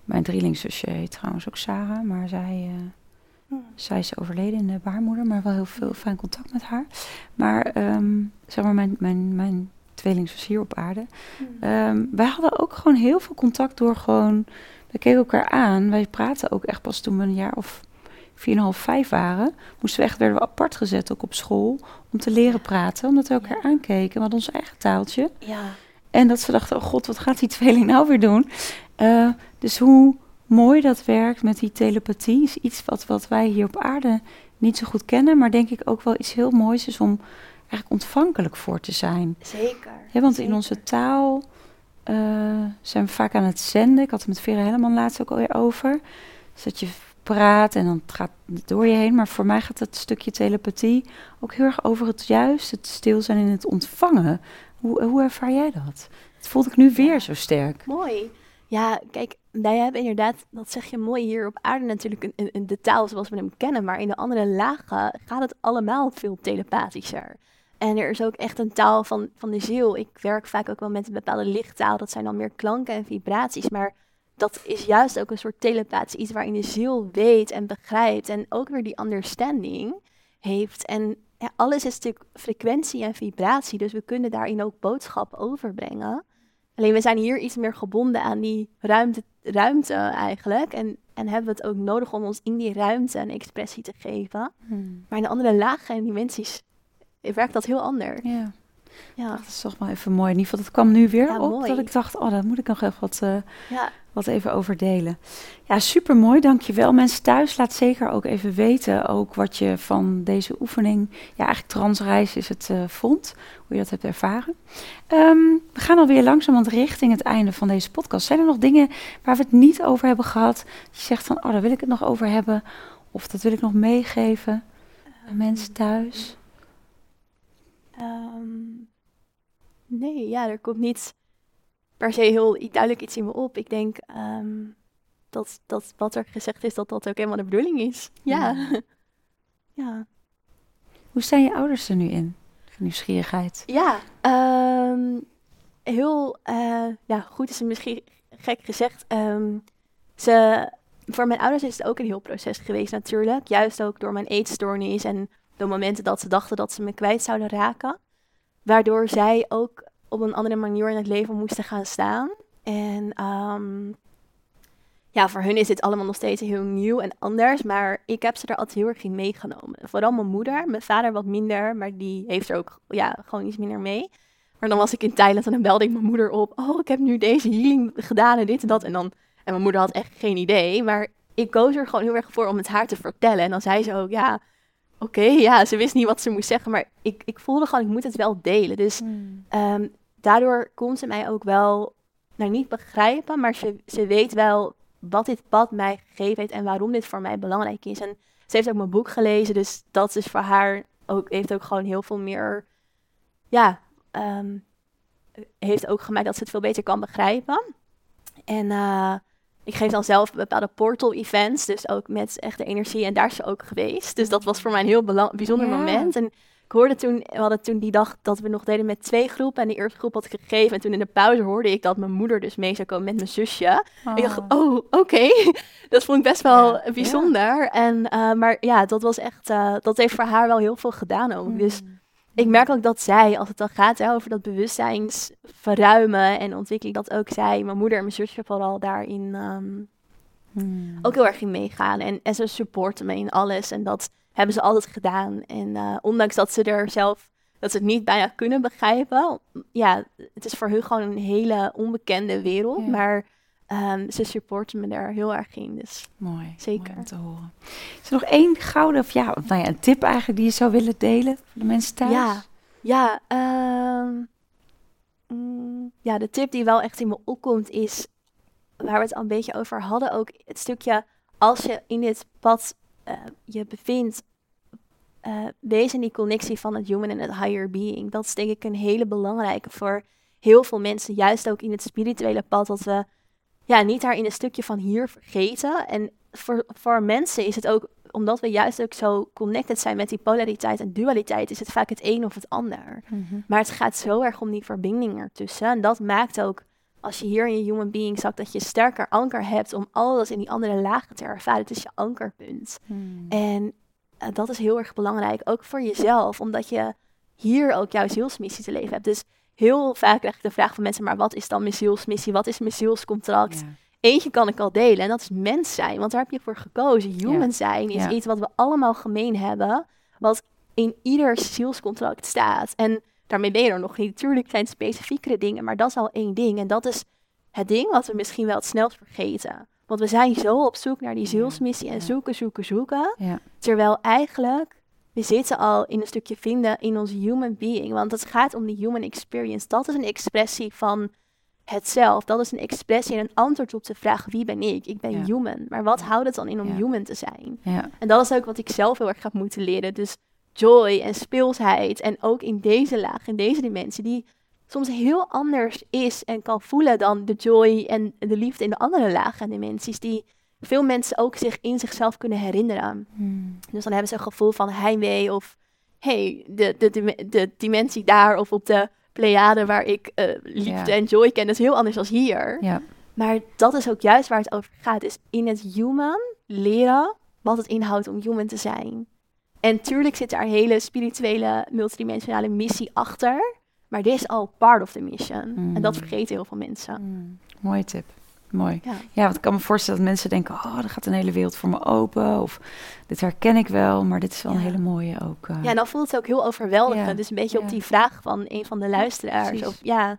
mijn drielingzusje heet trouwens ook Sarah, maar zij, eh, Hm. zij is overleden in de baarmoeder, maar wel heel veel fijn contact met haar. Maar ehm, zeg maar, mijn, mijn, mijn tweelingzus hier op aarde. Hm. Ehm, wij hadden ook gewoon heel veel contact door gewoon. We keken elkaar aan. Wij praten ook echt pas toen we een jaar of 4,5, 5 waren. Moesten we echt, werden we apart gezet ook op school. Om te leren praten. Omdat we elkaar Ja. aankeken. We hadden ons eigen taaltje. Ja. En dat ze dachten: oh god, wat gaat die tweeling nou weer doen? Eh, dus hoe mooi dat werkt met die telepathie. Is iets wat, wat wij hier op aarde niet zo goed kennen. Maar denk ik ook wel iets heel moois is om eigenlijk ontvankelijk voor te zijn. Zeker. Ja, want in onze taal eh, zijn we vaak aan het zenden. Ik had het met Vera Helleman laatst ook alweer over. Dus dat je praat en dan gaat het door je heen. Maar voor mij gaat dat stukje telepathie ook heel erg over het juist, het stil zijn in het ontvangen. Hoe, hoe ervaar jij dat? Dat voelde ik nu weer Ja. zo sterk. Mooi. Ja, kijk, wij hebben inderdaad, dat zeg je mooi, hier op aarde natuurlijk een, een, een- de taal zoals we hem kennen, maar in de andere lagen gaat het allemaal veel telepathischer. En er is ook echt een taal van, van de ziel. Ik werk vaak ook wel met een bepaalde lichttaal, dat zijn dan meer klanken en vibraties, maar dat is juist ook een soort telepathie, iets waarin de ziel weet en begrijpt en ook weer die understanding heeft. En ja, alles is natuurlijk frequentie en vibratie, dus we kunnen daarin ook boodschap overbrengen. Alleen we zijn hier iets meer gebonden aan die ruimte, ruimte eigenlijk. En, en hebben we het ook nodig om ons in die ruimte een expressie te geven. Maar in de andere lagen en dimensies werkt dat heel anders. Ja, Ja, dat is toch wel even mooi. In ieder geval, dat kwam nu weer Ja, op. mooi. Dat ik dacht, oh, daar moet ik nog even wat, eh, ja. wat even over delen. Ja, super mooi, dankjewel. Mensen thuis, laat zeker ook even weten ook wat je van deze oefening, ja eigenlijk transreis is het, eh, vond. Hoe je dat hebt ervaren. Ehm, we gaan alweer langzamerhand richting het einde van deze podcast. Zijn er nog dingen waar we het niet over hebben gehad? Dat je zegt van, oh, daar wil ik het nog over hebben. Of dat wil ik nog meegeven aan mensen thuis. Ehm, nee, ja, er komt niet per se heel duidelijk iets in me op. Ik denk ehm, dat, dat wat er gezegd is, dat dat ook helemaal de bedoeling is. Ja. Ja. *laughs* ja. Hoe staan je ouders er nu in? Nieuwsgierigheid. Ja, ehm, heel eh, ja, goed is het misschien gek gezegd. Ze, voor mijn ouders is het ook een heel proces geweest natuurlijk. Juist ook door mijn eetstoornis en de momenten dat ze dachten dat ze me kwijt zouden raken. Waardoor zij ook op een andere manier in het leven moesten gaan staan. En ehm, ja, voor hun is dit allemaal nog steeds heel nieuw en anders. Maar ik heb ze er altijd heel erg in meegenomen. Vooral mijn moeder. Mijn vader wat minder, maar die heeft er ook ja, gewoon iets minder mee. Maar dan was ik in Thailand en dan belde ik mijn moeder op. Oh, ik heb nu deze healing gedaan en dit en dat. En, dan, en mijn moeder had echt geen idee. Maar ik koos er gewoon heel erg voor om het haar te vertellen. En dan zei ze ook, ja, oké, ja, ze wist niet wat ze moest zeggen. Maar ik, ik voelde gewoon, ik moet het wel delen. Dus Ehm, daardoor kon ze mij ook wel, nou niet begrijpen, maar ze, ze weet wel wat dit pad mij gegeven heeft en waarom dit voor mij belangrijk is. En ze heeft ook mijn boek gelezen, dus dat is voor haar ook, heeft ook gewoon heel veel meer, ja, ehm, heeft ook gemaakt dat ze het veel beter kan begrijpen. En eh, ik geef dan zelf bepaalde portal-events, dus ook met echte energie. En daar is ze ook geweest. Dus dat was voor mij een heel bijzonder Ja. moment. En ik hoorde toen, we hadden toen die dag dat we nog deden met twee groepen. En de eerste groep had ik gegeven. En toen in de pauze hoorde ik dat mijn moeder dus mee zou komen met mijn zusje. Ik dacht, oh, oké. *laughs* dat vond ik best wel Ja, bijzonder. En, eh, maar ja, dat was echt, eh, dat heeft voor haar wel heel veel gedaan ook. Dus Mm. Ik merk ook dat zij, als het dan gaat hè, over dat bewustzijnsverruimen en ontwikkeling, dat ook zij, mijn moeder en mijn zusje vooral daarin, ehm, Hmm. ook heel erg in meegaan. En, en ze supporten me in alles. En dat hebben ze altijd gedaan. En eh, ondanks dat ze er zelf, dat ze het niet bijna kunnen begrijpen. Ja, het is voor hun gewoon een hele onbekende wereld. Ja. Maar ehm, ze supporten me daar heel erg in. Dus Mooi. Zeker. mooi om te horen. Is er nog één gouden, of ja, nou ja, een tip eigenlijk die je zou willen delen voor de mensen thuis? Ja, ja, ehm, mm, ja, de tip die wel echt in me opkomt is, waar we het al een beetje over hadden, ook het stukje, als je in dit pad eh, je bevindt, eh, wees in die connectie van het human en het higher being. Dat is denk ik een hele belangrijke voor heel veel mensen, juist ook in het spirituele pad, dat we ja, niet daar in een stukje van hier vergeten. En voor, voor mensen is het ook, omdat we juist ook zo connected zijn met die polariteit en dualiteit, is het vaak het een of het ander. Mhm. Maar het gaat zo erg om die verbinding ertussen. En dat maakt ook, als je hier in je human being zakt, dat je sterker anker hebt om alles in die andere lagen te ervaren. Het is je ankerpunt. Hmm. En eh, dat is heel erg belangrijk, ook voor jezelf, omdat je hier ook jouw zielsmissie te leven hebt. Dus heel vaak krijg ik de vraag van mensen, maar wat is dan mijn zielsmissie? Wat is mijn zielscontract? Ja. Eentje kan ik al delen en dat is mens zijn, want daar heb je voor gekozen. Human zijn is iets wat we allemaal gemeen hebben, wat in ieder zielscontract staat. En daarmee ben je er nog niet. Tuurlijk zijn het specifiekere dingen, maar dat is al één ding. En dat is het ding wat we misschien wel het snelst vergeten. Want we zijn zo op zoek naar die zielsmissie en zoeken, zoeken, zoeken. Ja. Terwijl eigenlijk, we zitten al in een stukje vinden in ons human being. Want het gaat om die human experience. Dat is een expressie van het zelf. Dat is een expressie en een antwoord op de vraag wie ben ik? Ik ben Ja. human. Maar wat houdt het dan in om Ja. human te zijn? Ja. En dat is ook wat ik zelf heel erg heb moeten leren. Dus joy en speelsheid. En ook in deze laag, in deze dimensie, die soms heel anders is en kan voelen dan de joy en de liefde in de andere lagen en dimensies. Die veel mensen ook zich in zichzelf kunnen herinneren. Hmm. Dus dan hebben ze een gevoel van heimwee of hey, de, de, de, de dimensie daar of op de Pleiade waar ik eh, liefde Ja. en joy ken. Dat is heel anders dan hier. Ja. Maar dat is ook juist waar het over gaat. Is in het human leren wat het inhoudt om human te zijn. En tuurlijk zit daar een hele spirituele, multidimensionale missie achter. Maar dit is al part of the mission. En dat Mm. vergeten heel veel mensen. Hmm. Mooie tip. Mooi. Ja. Ja, want ik kan me voorstellen dat mensen denken, oh, er gaat een hele wereld voor me open. Of dit herken ik wel, maar dit is wel een Ja. hele mooie ook. eh. Ja, en dan voelt het ook heel overweldigend. Ja, Dus een beetje ja. op die vraag van een van de luisteraars. precies. of, ja.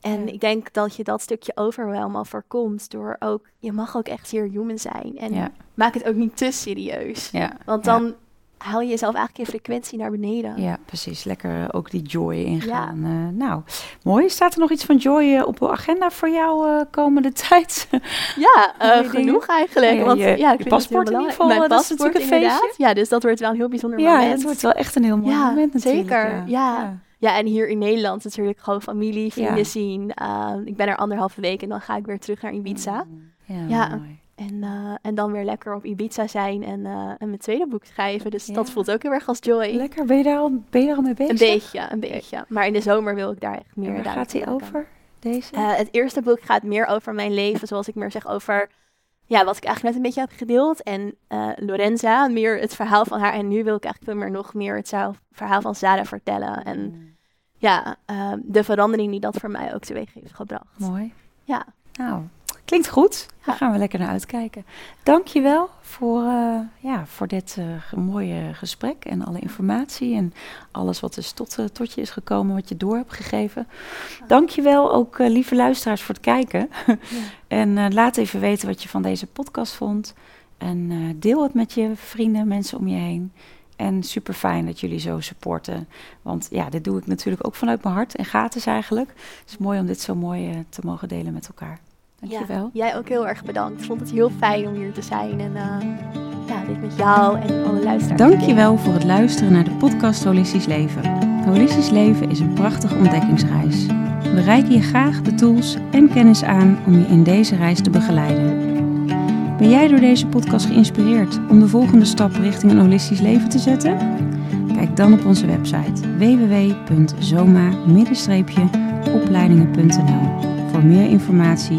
En Ja. ik denk dat je dat stukje overwhelm al voorkomt door ook... Je mag ook echt hier human zijn. En ja, maak het ook niet te serieus. ja, Want ja. dan haal je jezelf eigenlijk in frequentie naar beneden. Ja, precies. Lekker ook die joy ingaan. Eh, nou, mooi. Staat er nog iets van joy eh, op de agenda voor jou eh, komende *laughs* tijd? Ja, genoeg eigenlijk. Ja, want, je- ja, ik paspoort in ieder geval, Mijn dat is paspoort natuurlijk een inderdaad. feestje. Ja, dus dat wordt wel een heel bijzonder ja, moment. het wordt wel echt een heel mooi Ja, moment natuurlijk. zeker. Ja. Ja, en hier in Nederland natuurlijk gewoon familie, vrienden Ja. zien. Ik ben er anderhalve week en dan ga ik weer terug naar Ibiza. Ja, Ja. mooi. En, uh, en dan weer lekker op Ibiza zijn en, uh, en mijn tweede boek schrijven. Dus Ja. dat voelt ook heel erg als joy. Lekker. Ben je daar al, ben je daar al mee bezig? Een beetje, een beetje. Maar in de zomer wil ik daar echt meer En waar gaat die maken. over? Deze? Uh, het eerste boek gaat meer over mijn leven, zoals ik meer zeg over ja, wat ik eigenlijk net een beetje heb gedeeld. En Lorenza, meer het verhaal van haar. En nu wil ik eigenlijk veel meer nog meer het verhaal van Zara vertellen. En Mm, ja, de verandering die dat voor mij ook teweeg heeft gebracht. mooi. Ja, Nou, klinkt goed. Daar gaan we lekker naar uitkijken. Dankjewel voor, eh ja, voor dit eh, mooie gesprek en alle informatie en alles wat dus tot, tot je is gekomen, wat je door hebt gegeven. Dankjewel ook, lieve luisteraars, voor het kijken. *laughs* en laat even weten wat je van deze podcast vond. En deel het met je vrienden, mensen om je heen. En super fijn dat jullie zo supporten. Want ja, dit doe ik natuurlijk ook vanuit mijn hart en gratis eigenlijk. Het is mooi om dit zo mooi te mogen delen met elkaar. Dankjewel. Ja, jij ook heel erg bedankt. Ik vond het heel fijn om hier te zijn. En uh, ja, dit met jou en alle luisteraars. Dankjewel voor het luisteren naar de podcast Holistisch Leven. Holistisch Leven is een prachtige ontdekkingsreis. We reiken je graag de tools en kennis aan om je in deze reis te begeleiden. Ben jij door deze podcast geïnspireerd om de volgende stap richting een holistisch leven te zetten? Kijk dan op onze website www.zoma-opleidingen.nl voor meer informatie